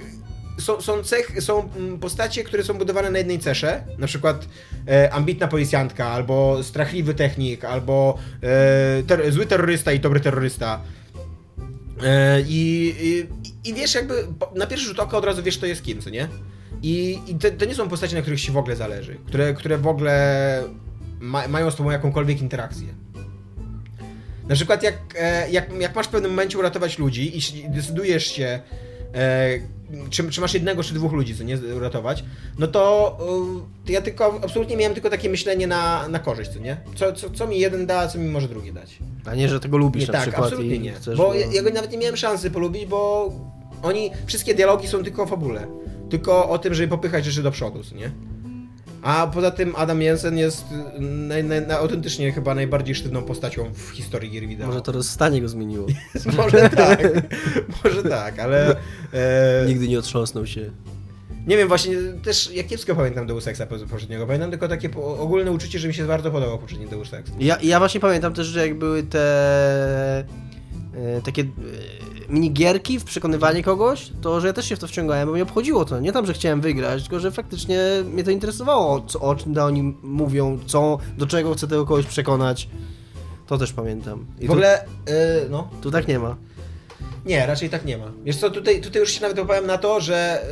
są, są, cech, są mm, postacie, które są budowane na jednej cesze, na przykład e, ambitna policjantka, albo strachliwy technik, albo e, ter, zły terrorysta i dobry terrorysta. E, i, i, I wiesz, jakby na pierwszy rzut oka od razu wiesz, to jest kim, co nie? I, i to, to nie są postacie, na których ci w ogóle zależy, które, które w ogóle ma, mają z tobą jakąkolwiek interakcję. Na przykład jak, e, jak, jak masz w pewnym momencie uratować ludzi i się- decydujesz się, e, czy, czy masz jednego czy dwóch ludzi, co nie, uratować, no to, y, ja tylko, absolutnie miałem tylko takie myślenie na, na korzyść, co nie? Co, co, co mi jeden da, co mi może drugi dać. A nie, że tego lubisz Nie, na tak, przykład absolutnie nie. chcesz... Bo ja, ja go nawet nie miałem szansy polubić, bo oni, wszystkie dialogi są tylko o fabule. Tylko o tym, żeby popychać rzeczy do przodu, co nie? A poza tym Adam Jensen jest y, naj, naj, naj, autentycznie chyba najbardziej sztywną postacią w historii gier wideo. Może to rozstanie go zmieniło. Może tak, może tak, ale e, Nigdy nie otrząsnął się. nie wiem, właśnie też ja kiepsko pamiętam Deus Exa poprzedniego. Pamiętam tylko takie ogólne uczucie, że mi się bardzo podobał poprzedni Deus Ex. Ja, ja właśnie pamiętam też, że jak były te e, takie e, minigierki w przekonywanie kogoś, to że ja też się w to wciągałem, bo mnie obchodziło to. Nie tam, że chciałem wygrać, tylko że faktycznie mnie to interesowało, co, o czym oni mówią, co, do czego chcę tego kogoś przekonać. To też pamiętam. I W ogóle, e, no, tu tak nie ma. Nie, raczej tak nie ma. Wiesz co, tutaj, tutaj już się nawet opowiem na to, że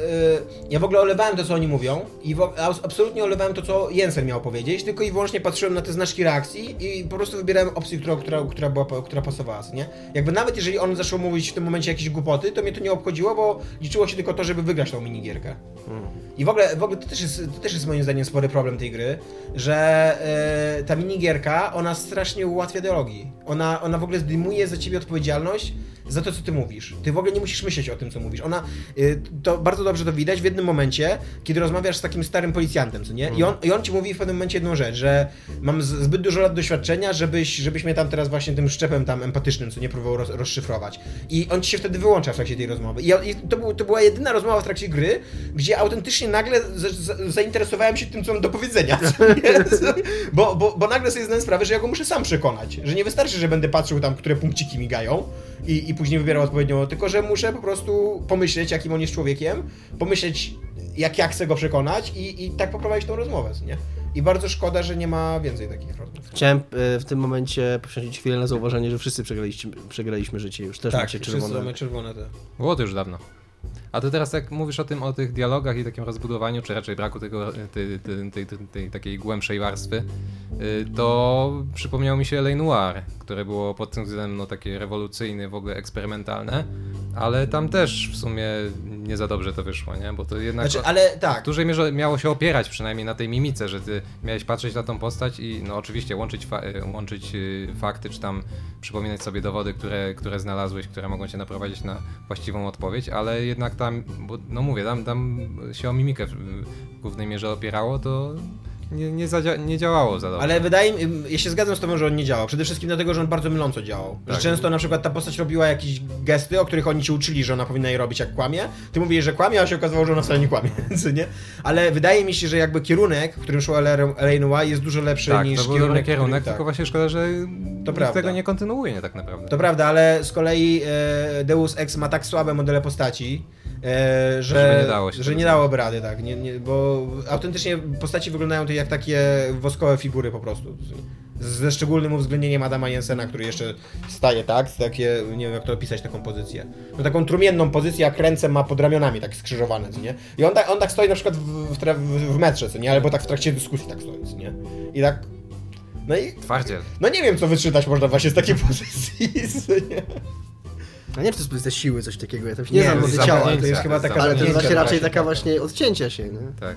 yy, ja w ogóle olewałem to, co oni mówią i w, abs- absolutnie olewałem to, co Jensen miał powiedzieć, tylko i wyłącznie patrzyłem na te znaczki reakcji i po prostu wybierałem opcję, która, która, która, była, która pasowała, nie? Jakby nawet jeżeli on zaczął mówić w tym momencie jakieś głupoty, to mnie to nie obchodziło, bo liczyło się tylko to, żeby wygrać tą minigierkę. I w ogóle, w ogóle to, też jest, to też jest moim zdaniem spory problem tej gry, że yy, ta minigierka, ona strasznie ułatwia dialogi. Ona, ona w ogóle zdejmuje za ciebie odpowiedzialność za to, co ty mówisz. Ty w ogóle nie musisz myśleć o tym, co mówisz. Ona, y, to bardzo dobrze to widać w jednym momencie, kiedy rozmawiasz z takim starym policjantem, co nie? I on, I on ci mówi w pewnym momencie jedną rzecz, że mam zbyt dużo lat doświadczenia, żebyś, żebyś mnie tam teraz właśnie tym szczepem tam empatycznym, co nie próbował roz, rozszyfrować. I on ci się wtedy wyłącza w trakcie tej rozmowy. I, i to, był, to była jedyna rozmowa w trakcie gry, gdzie autentycznie nagle z, z, zainteresowałem się tym, co mam do powiedzenia. Bo, bo, bo nagle sobie zdałem sprawę, że ja go muszę sam przekonać. Że nie wystarczy, że będę patrzył tam, które punkciki migają i, i później wybierał odpowiednią, tylko że muszę po prostu pomyśleć, jakim on jest człowiekiem, pomyśleć, jak ja chcę go przekonać i, i tak poprowadzić tą rozmowę, nie? I bardzo szkoda, że nie ma więcej takich rozmów. Chciałem e, w tym momencie poświęcić chwilę na zauważenie, że wszyscy przegraliśmy, przegraliśmy życie już. Też macie wszyscy czerwone. mamy czerwone te. Było to już dawno. A ty teraz jak mówisz o tym, o tych dialogach i takim rozbudowaniu, czy raczej braku tego, tej, tej, tej, tej, tej takiej głębszej warstwy, y, to przypomniał mi się L.A. Noir, które było pod tym względem no, takie rewolucyjne, w ogóle eksperymentalne, ale tam też w sumie nie za dobrze to wyszło, nie? Bo to jednak Znaczy, ale w tak, dużej mierze miało się opierać przynajmniej na tej mimice, że ty miałeś patrzeć na tą postać i no oczywiście łączyć, fa- y, łączyć y, fakty, czy tam przypominać sobie dowody, które, które znalazłeś, które mogą cię naprowadzić na właściwą odpowiedź, ale jednak tam, bo no mówię, tam, tam się o mimikę w, głównej mierze opierało, to nie, nie, zadzia- nie działało za dobrze. ale wydaje mi ja się zgadzam z tobą, że on nie działał. Przede wszystkim dlatego, że on bardzo myląco działał. Że Tak. często na przykład ta postać robiła jakieś gesty, o których oni ci uczyli, że ona powinna je robić jak kłamie. Ty mówisz, że kłamie, a się okazało, że ona wcale nie kłamie, nie? Ale wydaje mi się, że jakby kierunek, w którym szło Elaine Noir jest dużo lepszy tak, niż to był kierunek, dobry kierunek, tak. tylko właśnie szkoda, że nikt prawda. tego nie kontynuuje nie tak naprawdę. To prawda, ale z kolei e, Deus Ex ma tak słabe modele postaci, e, że, Żeby nie dało że nie dałoby rady, tak. Nie, nie, bo autentycznie postaci wyglądają to jak takie woskowe figury po prostu. Ze szczególnym uwzględnieniem Adama Jensena, który jeszcze staje, tak? Takie, nie wiem jak to opisać taką pozycję. No taką trumienną pozycję, jak ręce ma pod ramionami, tak skrzyżowane, nie? I on tak, on tak stoi na przykład w, w, w, metrze, co nie? Albo tak w trakcie dyskusji tak stoi, nie? I tak... No i... Twardziel. No nie wiem, co wyczytać można właśnie z takiej pozycji, nie? A nie wiem, czy to jest pozycja siły, coś takiego. Ja tam się nie, Nie, znam jest ciała. to jest chyba taka Ale to jest właśnie raczej taka tak. właśnie odcięcia się, nie? Tak.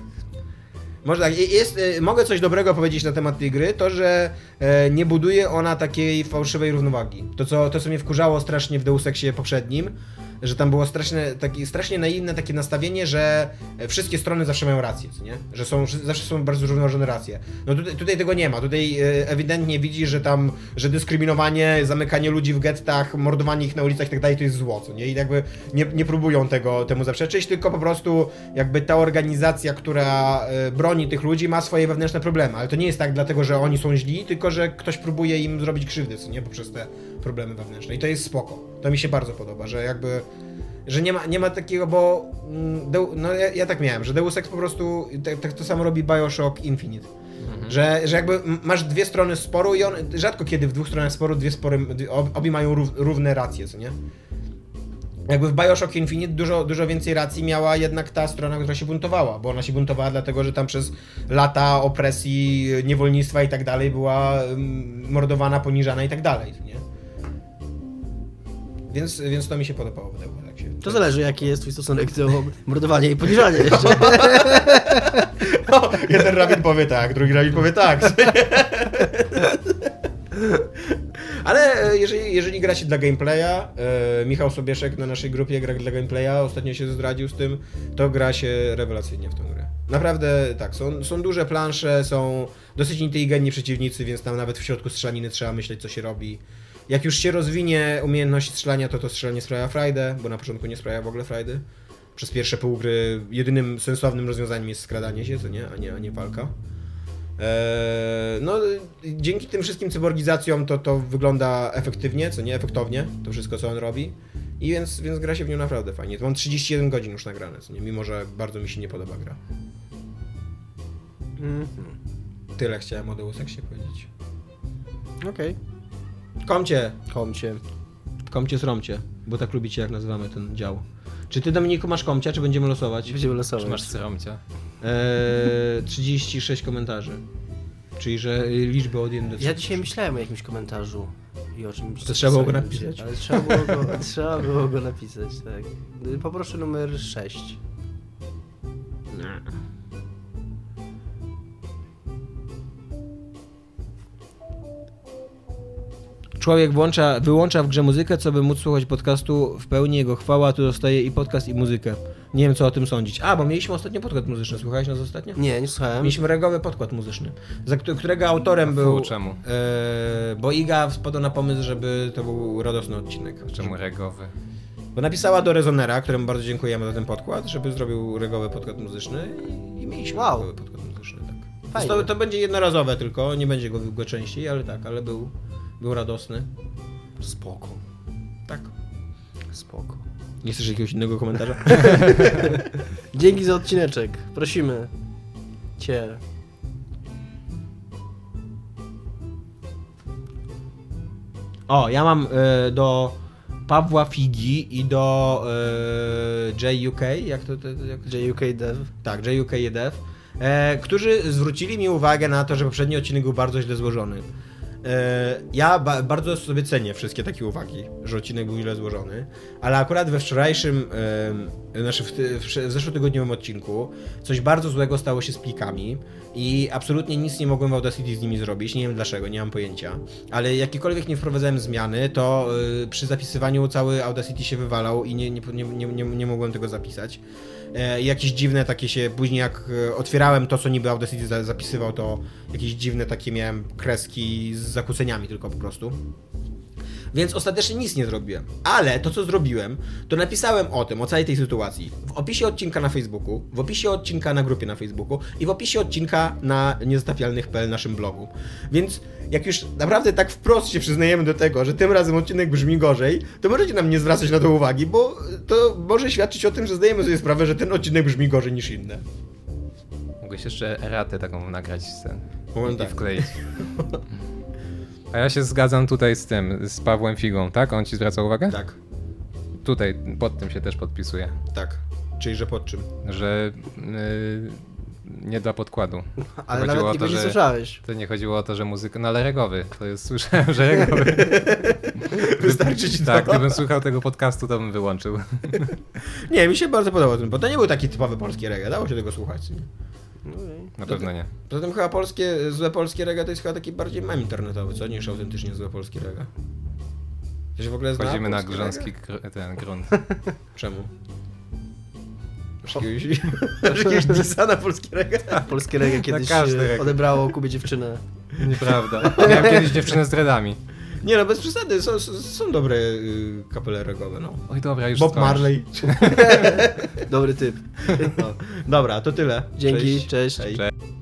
Może tak, jest, y, mogę coś dobrego powiedzieć na temat tej gry, to że e, nie buduje ona takiej fałszywej równowagi. To co, to, co mnie wkurzało strasznie w Deus Exie poprzednim, że tam było straszne, takie, strasznie naiwne takie nastawienie, że e, wszystkie strony zawsze mają rację, nie? Że są, zawsze są bardzo zrównoważone racje. No tutaj, tutaj tego nie ma. Tutaj e, ewidentnie widzi, że tam, że dyskryminowanie, zamykanie ludzi w gettach, mordowanie ich na ulicach i tak dalej to jest zło, nie? I jakby nie, nie próbują tego, temu zaprzeczyć, tylko po prostu jakby ta organizacja, która e, broni tych ludzi ma swoje wewnętrzne problemy, ale to nie jest tak dlatego, że oni są źli, tylko że ktoś próbuje im zrobić krzywdę, co nie? Poprzez te problemy wewnętrzne. I to jest spoko. To mi się bardzo podoba, że jakby że nie ma, nie ma takiego, bo mm, no ja, ja tak miałem, że Deus Ex po prostu tak, tak to samo robi Bioshock Infinite. Że, że jakby masz dwie strony sporu i on rzadko kiedy w dwóch stronach sporu dwie spory, obie mają rów, równe racje, co nie? Jakby w Bioshock Infinite dużo, dużo więcej racji miała jednak ta strona, która się buntowała, bo ona się buntowała dlatego, że tam przez lata opresji, niewolnictwa i tak dalej była mm, mordowana, poniżana i tak dalej, nie? Więc, więc to mi się podobało Deus Exie. To zależy, jaki jest twój stosunek do mordowania i poniżania jeszcze. No, jeden rabin powie tak, drugi rabin powie tak. Ale e, jeżeli, jeżeli gracie dla gameplaya, e, Michał Sobieszek na naszej grupie gra dla gameplaya, ostatnio się zdradził z tym, to gra się rewelacyjnie w tę grę. Naprawdę tak, są, są duże plansze, są dosyć inteligentni przeciwnicy, więc tam nawet w środku strzelaniny trzeba myśleć, co się robi. Jak już się rozwinie umiejętność strzelania, to to strzelanie sprawia frajdę, bo na początku nie sprawia w ogóle frajdy. Przez pierwsze pół gry jedynym sensownym rozwiązaniem jest skradanie się, co nie, a nie, a nie walka. Eee, no, dzięki tym wszystkim cyborgizacjom to, to wygląda efektywnie, co nie efektownie, to wszystko co on robi. I więc, więc gra się w nią naprawdę fajnie. Mam 31 godzin już nagrane, co nie, mimo że bardzo mi się nie podoba gra. Mhm. Tyle chciałem o Deus Exie powiedzieć. Okej. Komcie, Komcie. komcie sromcie, bo tak lubicie jak nazywamy ten dział. Czy ty Dominiku masz komcia, czy będziemy losować? Będziemy Czy losować. masz syromcia? Eee, 36 komentarzy. Czyli, że liczby od 1 do 3. Ja dzisiaj myślałem o jakimś komentarzu i o czymś. To trzeba było go napisać. Ale trzeba było go, trzeba było go napisać, tak. Poproszę numer 6. człowiek włącza, wyłącza w grze muzykę, co by móc słuchać podcastu w pełni jego chwała, tu dostaje i podcast i muzykę. Nie wiem co o tym sądzić. A, bo mieliśmy ostatnio podkład muzyczny, słuchałeś nas ostatnio? Nie, nie słuchałem. Mieliśmy regowy podkład muzyczny, za któ- którego autorem był... Fu, czemu? E, bo Iga wpadła na pomysł, żeby to był radosny odcinek. Czemu regowy? Bo napisała do Rezonera, któremu bardzo dziękujemy za ten podkład, żeby zrobił regowy podkład muzyczny i, i mieliśmy Wow. regowy podkład muzyczny, tak. To, to będzie jednorazowe tylko, nie będzie go, go częściej, ale tak, ale był, był radosny. Spoko, Tak. spoko. Nie chcesz jakiegoś innego komentarza? Dzięki za odcineczek. Prosimy cię. O, ja mam e, do Pawła Figi i do e, JUK, jak to, to jak JUK Dev. Tak, JUK Dev, e, którzy zwrócili mi uwagę na to, że poprzedni odcinek był bardzo źle złożony. E, ja ba bardzo sobie cenię wszystkie takie uwagi, że odcinek był źle złożony, ale akurat we wczorajszym, e, znaczy w, w, w zeszłotygodniowym odcinku coś bardzo złego stało się z plikami i absolutnie nic nie mogłem w Audacity z nimi zrobić, nie wiem dlaczego, nie mam pojęcia, ale jakiekolwiek nie wprowadzałem zmiany, to e, przy zapisywaniu cały Audacity się wywalał i nie, nie, nie, nie, nie, mogłem tego zapisać. E, jakieś dziwne takie się, później jak e, otwierałem to, co niby Audacity za- zapisywał, to jakieś dziwne takie miałem kreski z zakłóceniami tylko po prostu. Więc ostatecznie nic nie zrobiłem. Ale to, co zrobiłem, to napisałem o tym, o całej tej sytuacji w opisie odcinka na Facebooku, w opisie odcinka na grupie na Facebooku i w opisie odcinka na niezatapialnych.pl naszym blogu. Więc jak już naprawdę tak wprost się przyznajemy do tego, że tym razem odcinek brzmi gorzej, to możecie nam nie zwracać na to uwagi, bo to może świadczyć o tym, że zdajemy sobie sprawę, że ten odcinek brzmi gorzej niż inne. Mogłeś jeszcze ratę taką nagrać z Powiem i tak. wkleić. A ja się zgadzam tutaj z tym, z Pawłem Figą, tak? On ci zwraca uwagę? Tak, Tutaj, pod tym się też podpisuje, tak. Czyli, że pod czym? że yy, nie dla podkładu. Ale Chodziło nawet o nie to, że- słyszałeś. To nie chodziło o to, że muzyka, no ale regowy, to jest, słyszałem, że regowy. Wystarczy ci to? Tak, gdybym słuchał tego podcastu, to bym wyłączył. Nie, mi się bardzo podobał ten, bo to nie był taki typowy polski reggae, dało się tego słuchać. Nie? Na pewno nie. Poza tym chyba polskie, złe polskie reggae to jest chyba taki bardziej mem internetowy, co? Niż autentycznie złe polskie reggae. To się w ogóle zna Chodzimy na polskie grząski gr- ten grunt. Czemu? Masz jakiegoś, masz jakiegoś disa na polskie reggae? Polskie reggae kiedyś każdy e, odebrało Kubie dziewczynę. Nieprawda. Miałem kiedyś dziewczynę z dreadami. Nie no, bez przesady, są, są, dobre y, kapele reggae'owe, no. Oj dobra, już Bob skończ. Marley. Dobry typ. No. Dobra, to tyle. Dzięki, Cześć. cześć. Cześć.